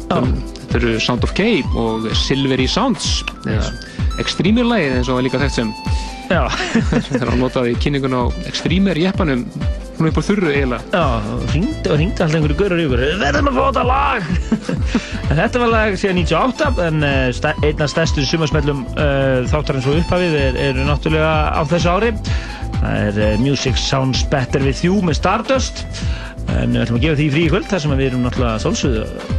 Þetta eru Sound of K og Silvery Sounds. Eða Extremer lagið eins og það er líka þekkt sem. Þetta er að notað í kynningun á Extremer jeppanum. Hún upp á þurru eiginlega. Já, og hringdi og hringdi alltaf einhverju görur Við verðum að fá þetta lag. Þetta var lag síðan 98 En uh, sta- einn af stærstu sumarsmellum uh, þáttarins og upphafið er, er náttúrulega á þessu ári Það er uh, Music Sounds Better With You með Stardust. En við ætlum að gefa því frí í kvöld þar sem við erum náttúrulega sálsögðu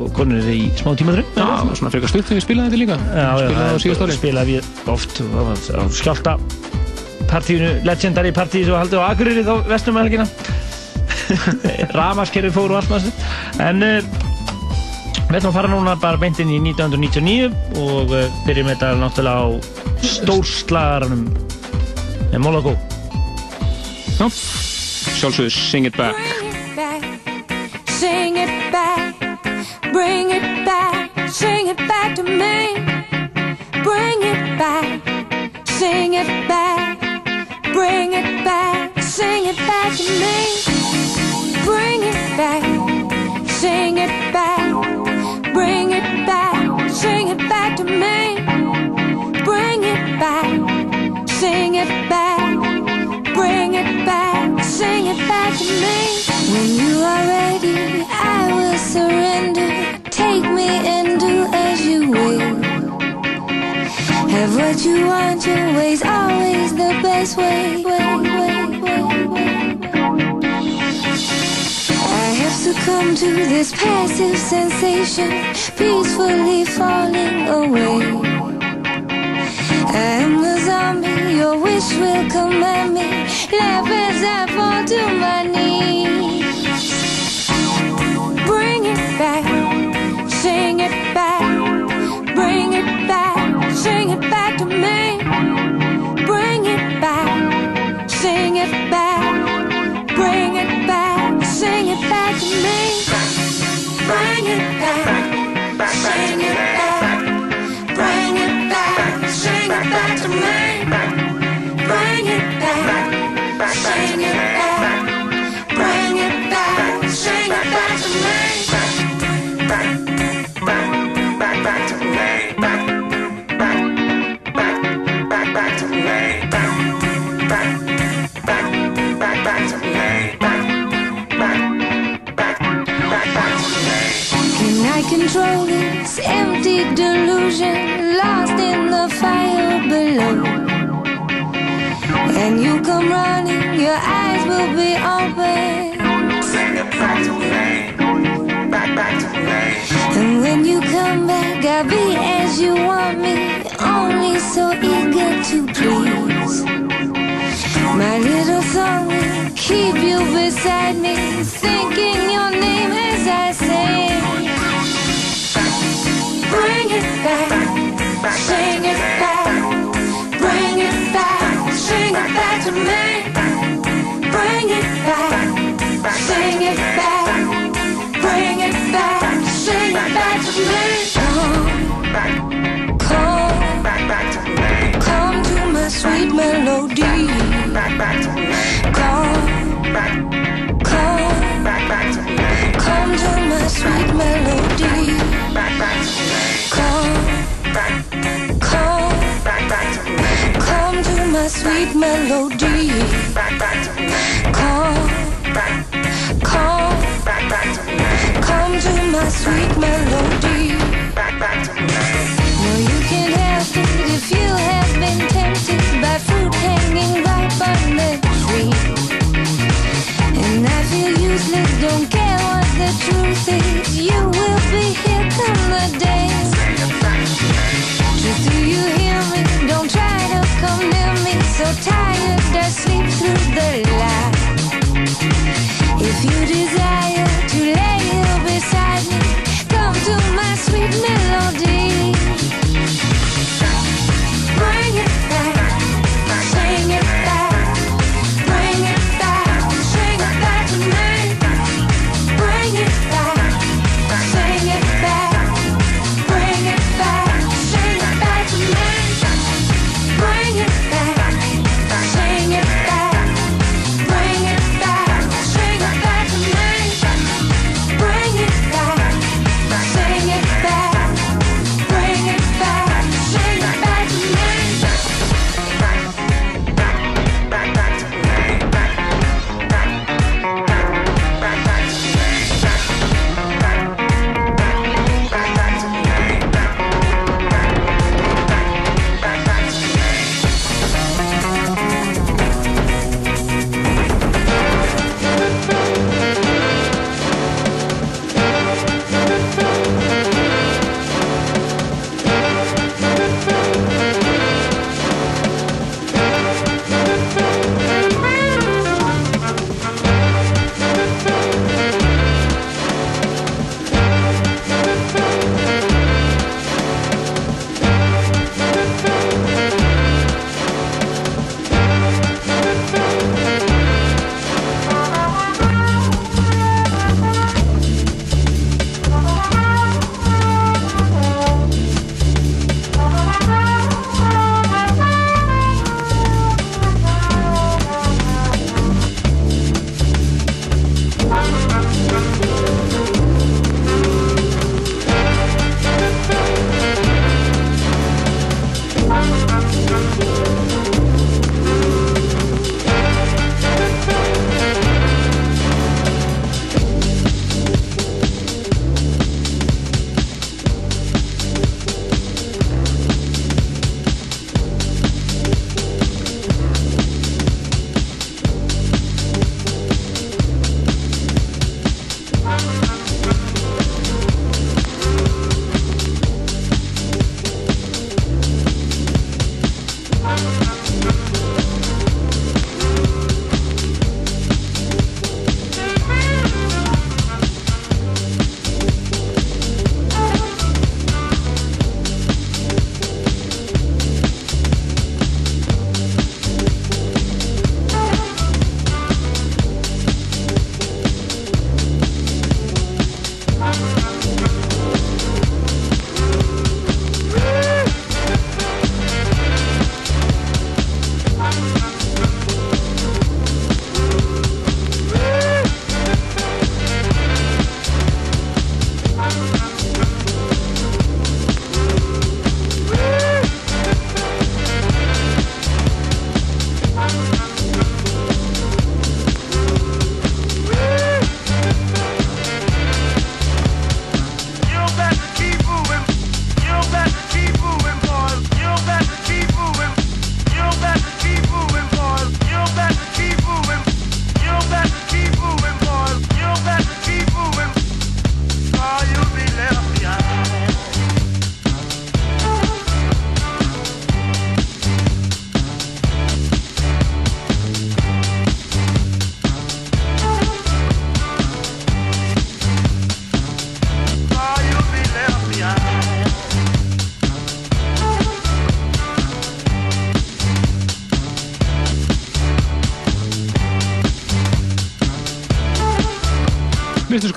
og konur í smá tímadröng Já, svona frekar stutt þegar við spilaði þetta líka. Já, já, Spilaði á síðast ári. Spilaði við oft á, skjálta partíinu, legendary partí sem var haldið á Akureyri þá vestum með helgina. Ramaskerfi fór og allt þessu en við ætlum að fara núna bara beint inn í 1999 og byrjum þetta náttúrulega á stórslagaranum með Molagó Já, sjálfsögðu Sing It Back back, what you want, your way's always the best way. way, way, way. I have succumbed to this passive sensation, peacefully falling away. I am the zombie, your wish will command me. Laugh as I fall to my knees. Melody. Come, come, come to my sweet melody. No, you can't help it if you have been tempted by fruit hanging ripe on the tree. And I feel useless, don't care what the truth is. You will be here come the day. Just do you hear me? Don't try to come. So tired, I sleep through the light. If you desire to lay here beside me, come to my sweet melody.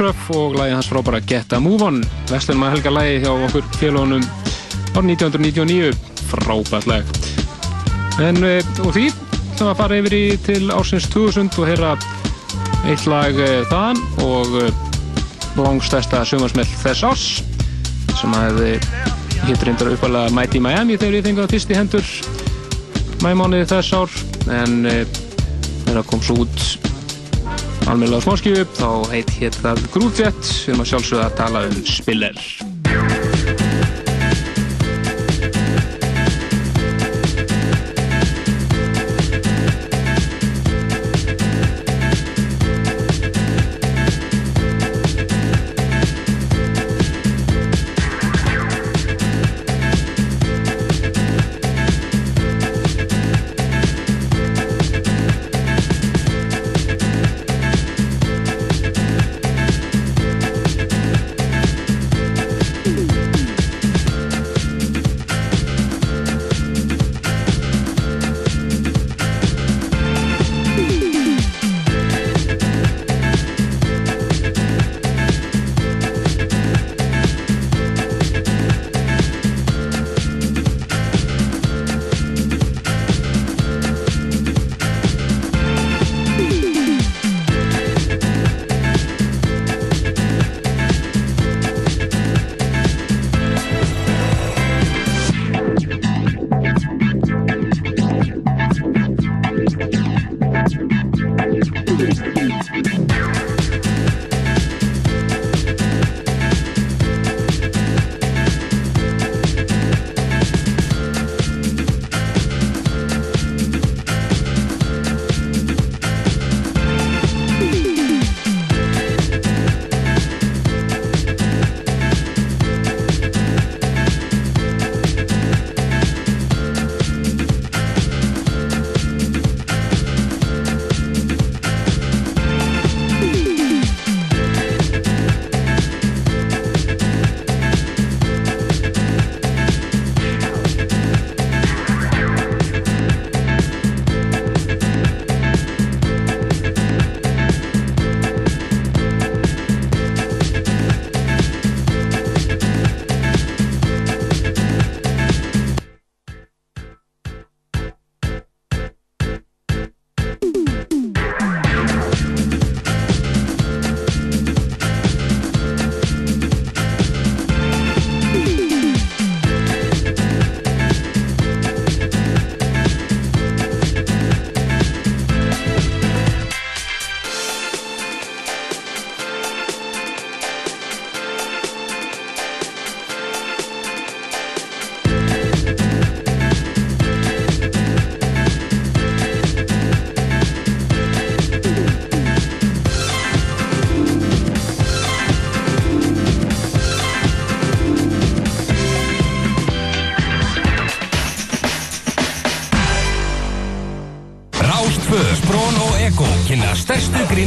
Scruff og lagið hans frábæra Get a Move On. Vestlunum að helga lagið hjá okkur félagunum árið 1999 frábært lag. En uh, og því var að fara yfir í til ársins 2000 og heyra eitt lag uh, þaðan og uh, langstæsta sumarsmell þess árs sem að hittur reyndar uppalega Mighty Miami þegar ég fengið fyrst í hendur. Mæmániði þess ár en það kom svo út almennilega smáskjöfu þá heit hétt það Jet við erum að sjálfsögða að tala um Spiller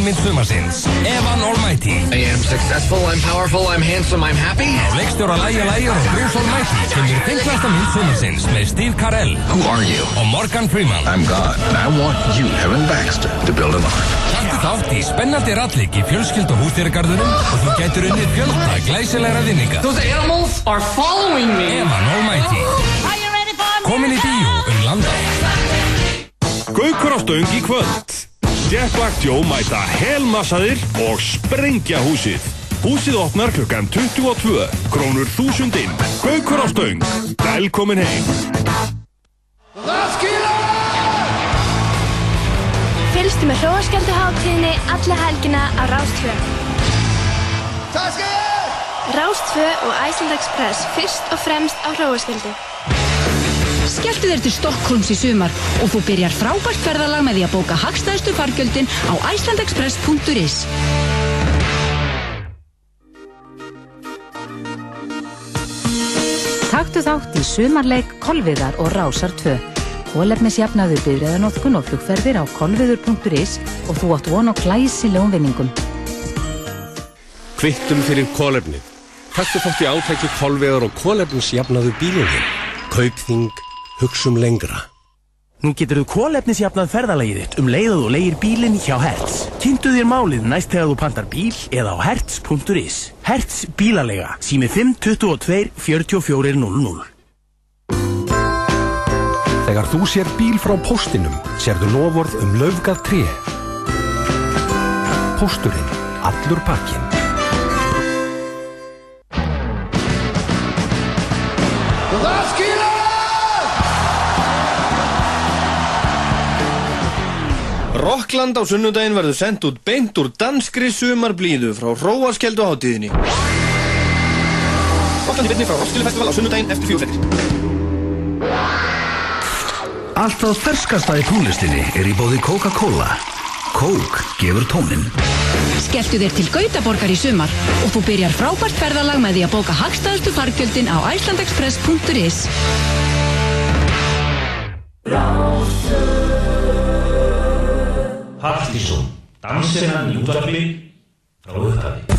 grínmynd sumarsins Evan Almighty I am successful, I'm powerful, I'm handsome, I'm happy. Á leikstjóra Læja Læja og Bruce Almighty kemur fenglasta mynd sumarsins með Steve Carell Who are you? og Morgan Freeman I'm God, and I want you, Evan Baxter, to build an ark. Taktu þátt í spennandi rallik í fjölskyld og hústýragarðunum og þú getur unnið fjölda glæsilegra vinninga Those animals are following me. Evan Almighty Komin í bíó um landa Gaukur á stöng í kvöld. Jack Black Joe mæta helmassaðir og sprengja húsið. Húsið opnar klukkan 22, krónur þúsundinn. Gaukur á stöng. Velkomin heim. Fylgstu með hróaskjölduháttíðinni alla helgina á Rástfö. Rástfö og Iceland Express fyrst og fremst á hróaskjöldu. Skelltu þér til Stokkólms í sumar og þú byrjar frábært ferðalag með því að bóka hagstæðstu fargjöldin á icelandexpress.is. Taktu þátt í sumarleik Kolviðar og Rásar 2. Kólefnisjafnaður byrjaðanótkun og flugferðir á kolviður.is og þú átt von á glæsilegum vinningum. Kvittum fyrir kólefnið. Taktu þátt í átæki kolvegar og kólefnisjafnaðu bílinn. Kaupþing, hugsum lengra. Nú getur þú kólefnisjafnað ferðalagið þitt um leið og þú leigir bílinn hjá Hertz. Kynntu þér málið næst þegar þú pantar bíl eða á hertz.is. Hertz bílalega, sími 522 4400. Þegar þú sér bíl frá póstinum, sérðu lofórð um löfgað tré. Pósturinn, allur pakkin. Rockland á sunnudaginn verður sendt út beint úr danskri sumarblíðu frá Róaskeldu hátíðinni. Rockland í byrni frá Roskilde Festival á sunnudaginn eftir fjóðfettir. Allt það ferskasta í tónlistinni er í bóði Coca-Cola. Coke gefur tónin. Skelltu þér til Gautaborgar í sumar og þú byrjar frábært ferðalag með því að bóka hagstæðustu fargjöldin á icelandexpress.is Haftísson, dansinnan í útvarfi frá upphafi.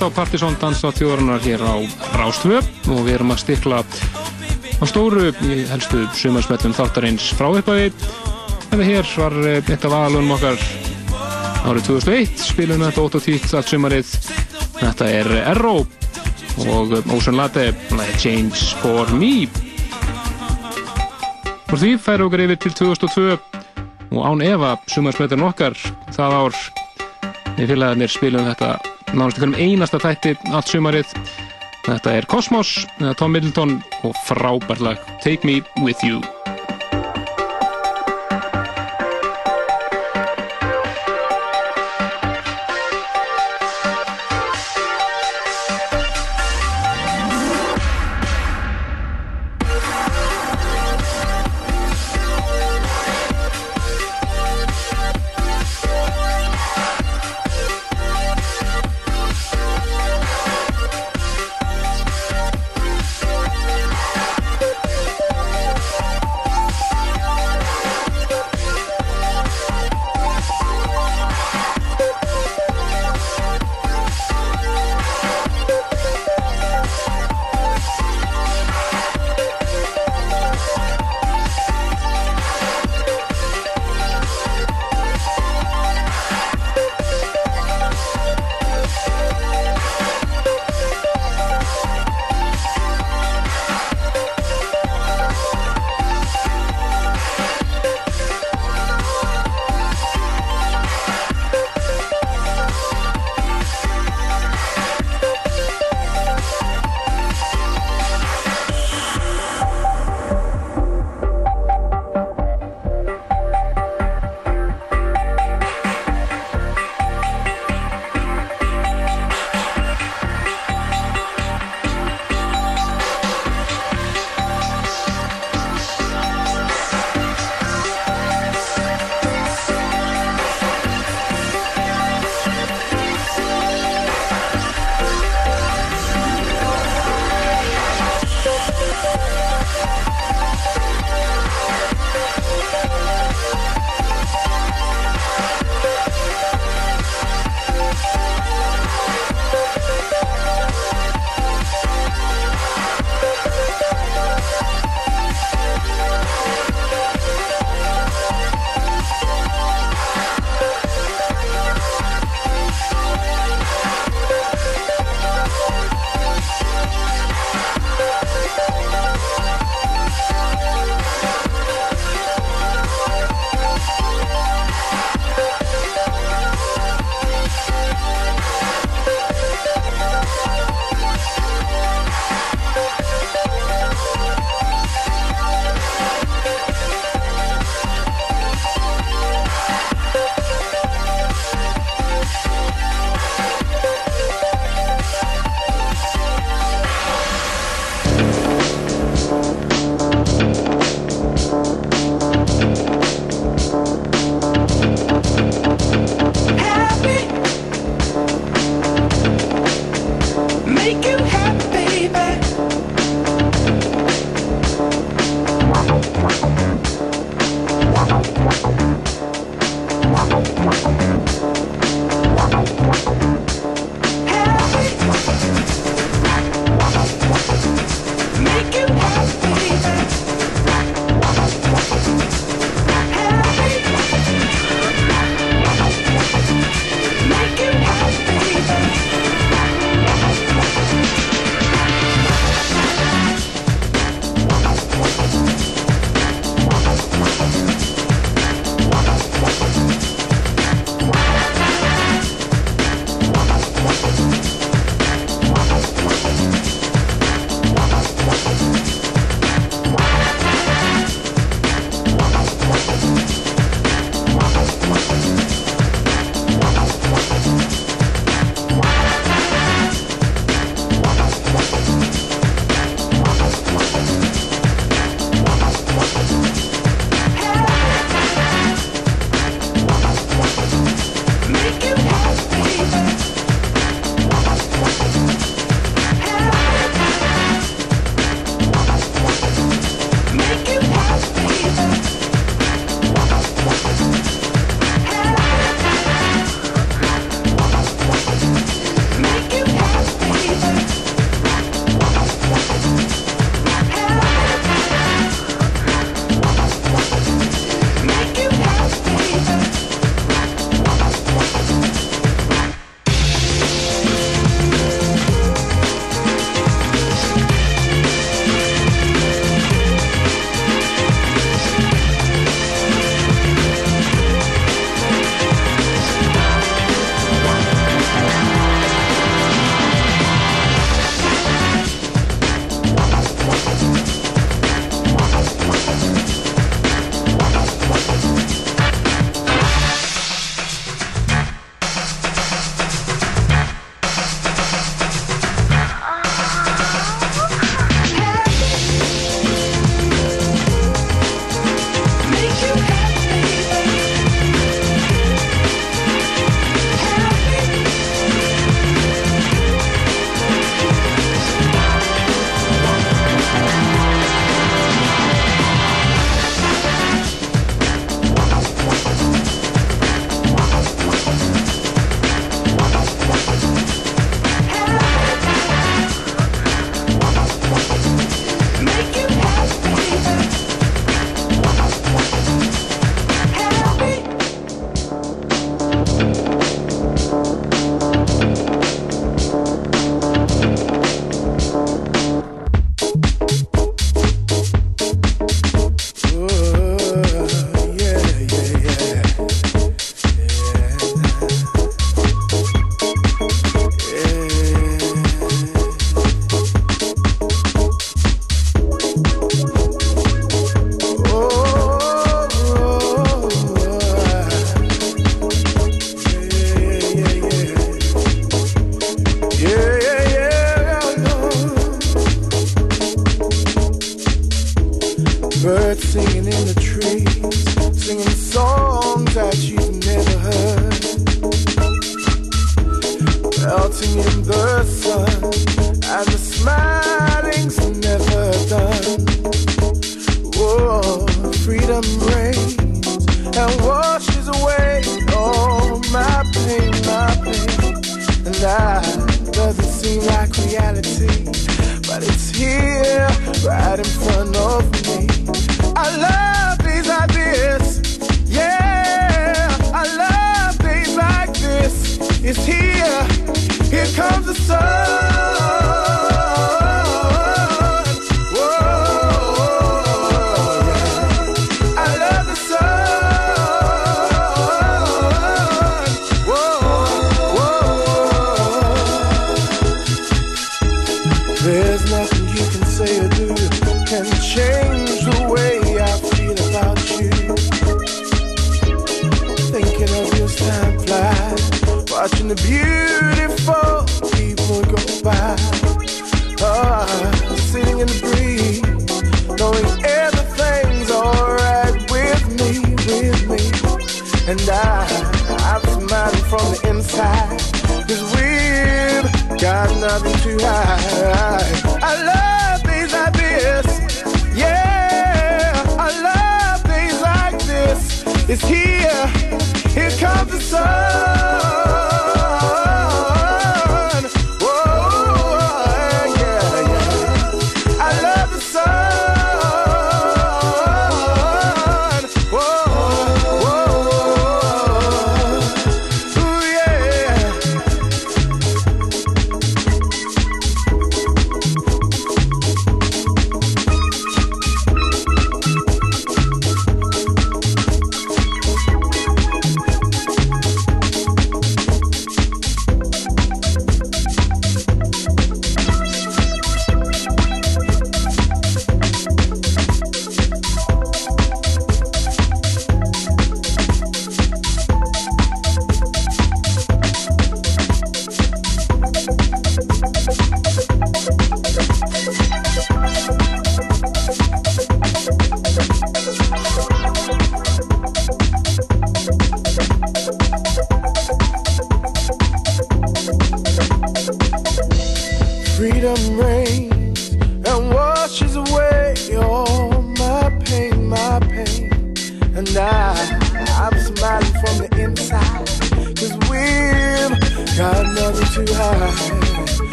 Við stilt á Partisón dansa þjóðarinnar hér á Rástvö og við erum að stikla á stóru í helstu sumarsmellum þáttarins frá upphæði. Þetta hér var eh, eitt af aðalunum okkar árið 2001, spilum þetta 8 og 10 allt sumarið. Þetta er Erró og Ocean Latte, Change for Me. Og því færum okkur yfir til 2002 og án Eva sumarsmellin okkar það ár við félagarnir spilum þetta nánast ykkur um einasta þætti allt sumarið. Þetta er Cosmos, Tom Middleton og frábært lag Take Me With You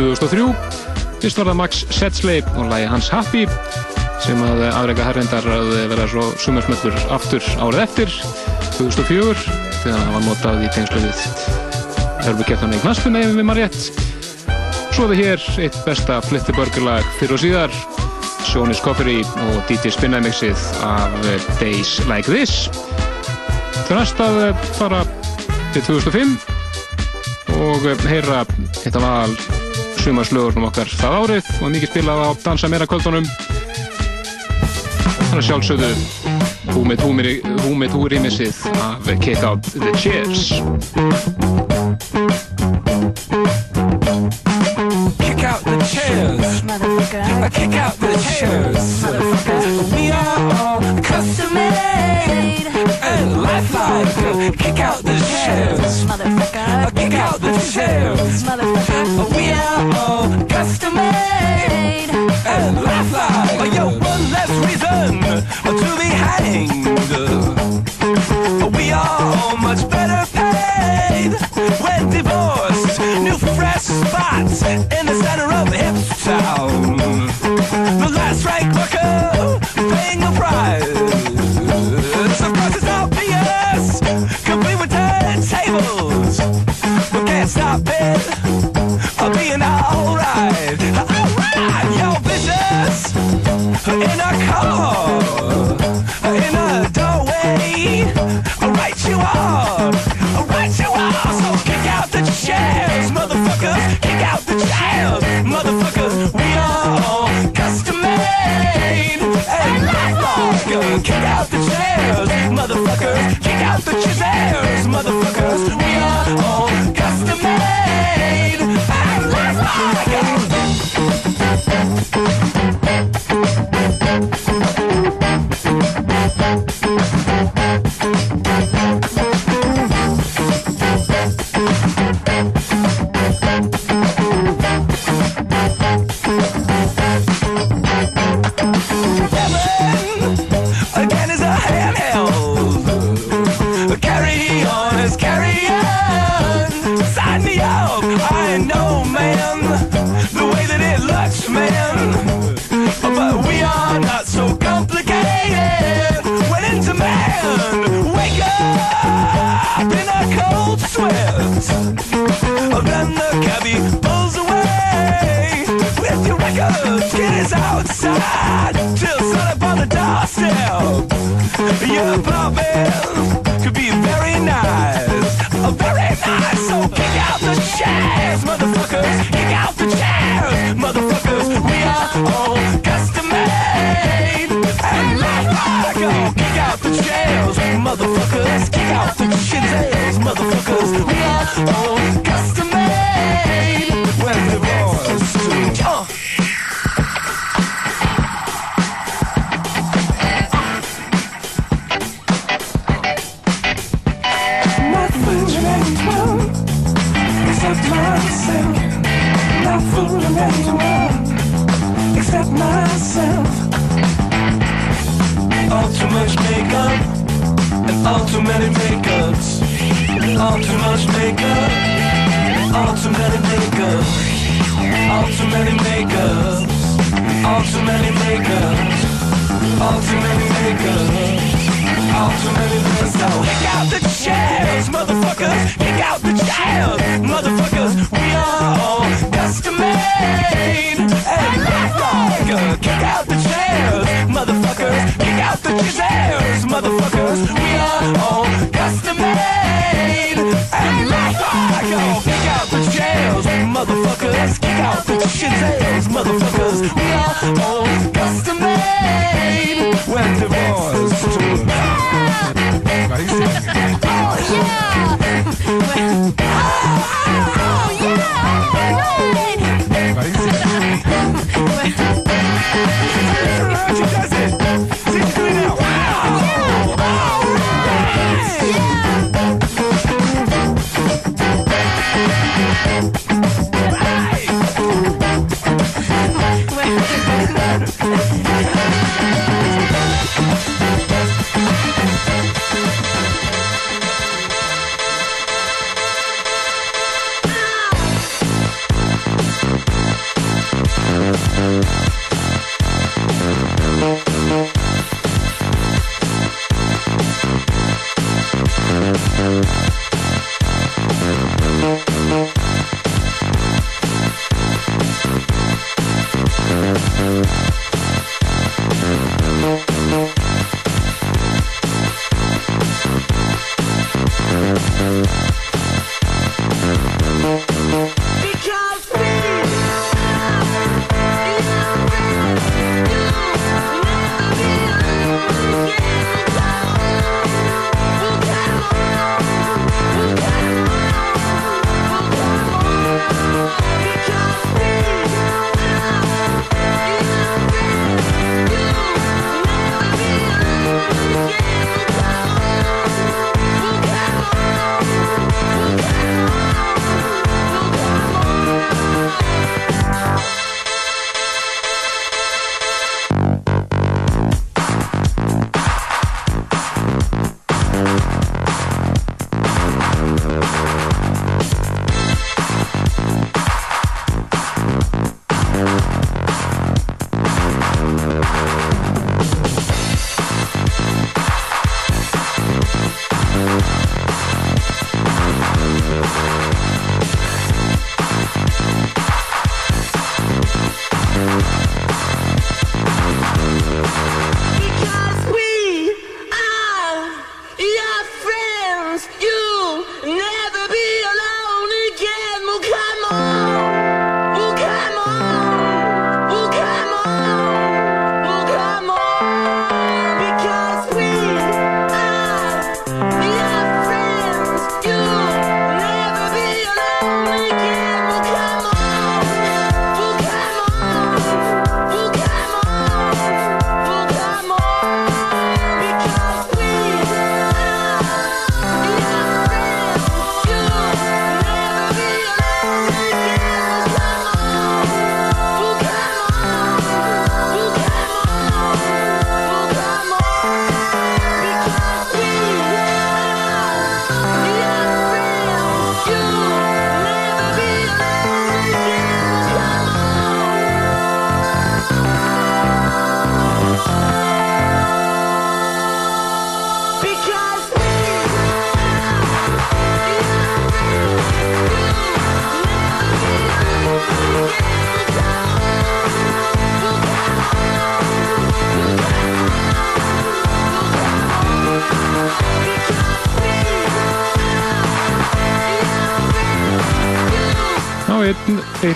2003. Fyrst var það Max Setsley og lægi hans Happy sem að afreika herrendar að vera svo sumarsmöllur aftur árið eftir 2004 þegar hann var notað í tegnslöfið Hörbukeppnarni í Knaspun eða við maður rétt. Svo er það hér eitt besta flittiborgarlag fyrir og síðar Sjóni Skoffery og Díti Spinnæmiksið af Days Like This Það er næst að fara til 2005 og heyra eitt af aðal sumarslögurnum okkar það árið og mikið spilað á dansa meira kvöldunum. Þannig sjálfsögðu húmið húrýmissið af Kick Out The Chairs Kick Out The Chairs Kick Out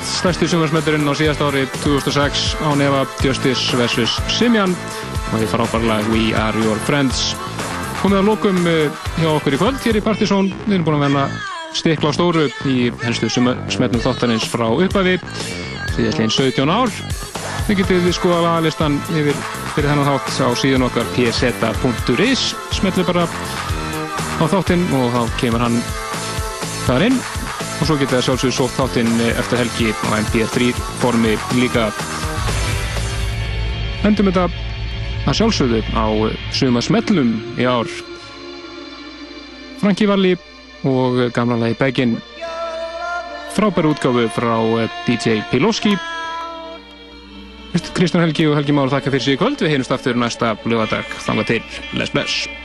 stærsti sumarsmeturinn á síðast ári 2006 á nefa Justice vs. Simian og því frábæra lag We Are Your Friends. Komið að lókum hjá okkur í kvöld hér í Partizón. Við erum búin að venna stikla á stóru í helstu smetnum þáttanins frá upphafi. Síðastlegin 17 ár. Við getið við skoða lagalistan yfir fyrir þennan þátt á síðan okkar pseta.is smetlu bara á þáttinn og þá kemur hann þar inn og svo getið það sjálfsögur sótt þáttinn eftir helgi á MP3 formi líka. Endum þetta að sjálfsögðu á suma smellum í ár. Franki Valli og gamla lagi Begin frábær útgáfu frá DJ Piloski. Kristján Helgi og Helgi Már þakka fyrir sig í kvöld. Við heyrumst aftur næsta lögadag þanga til, bless bless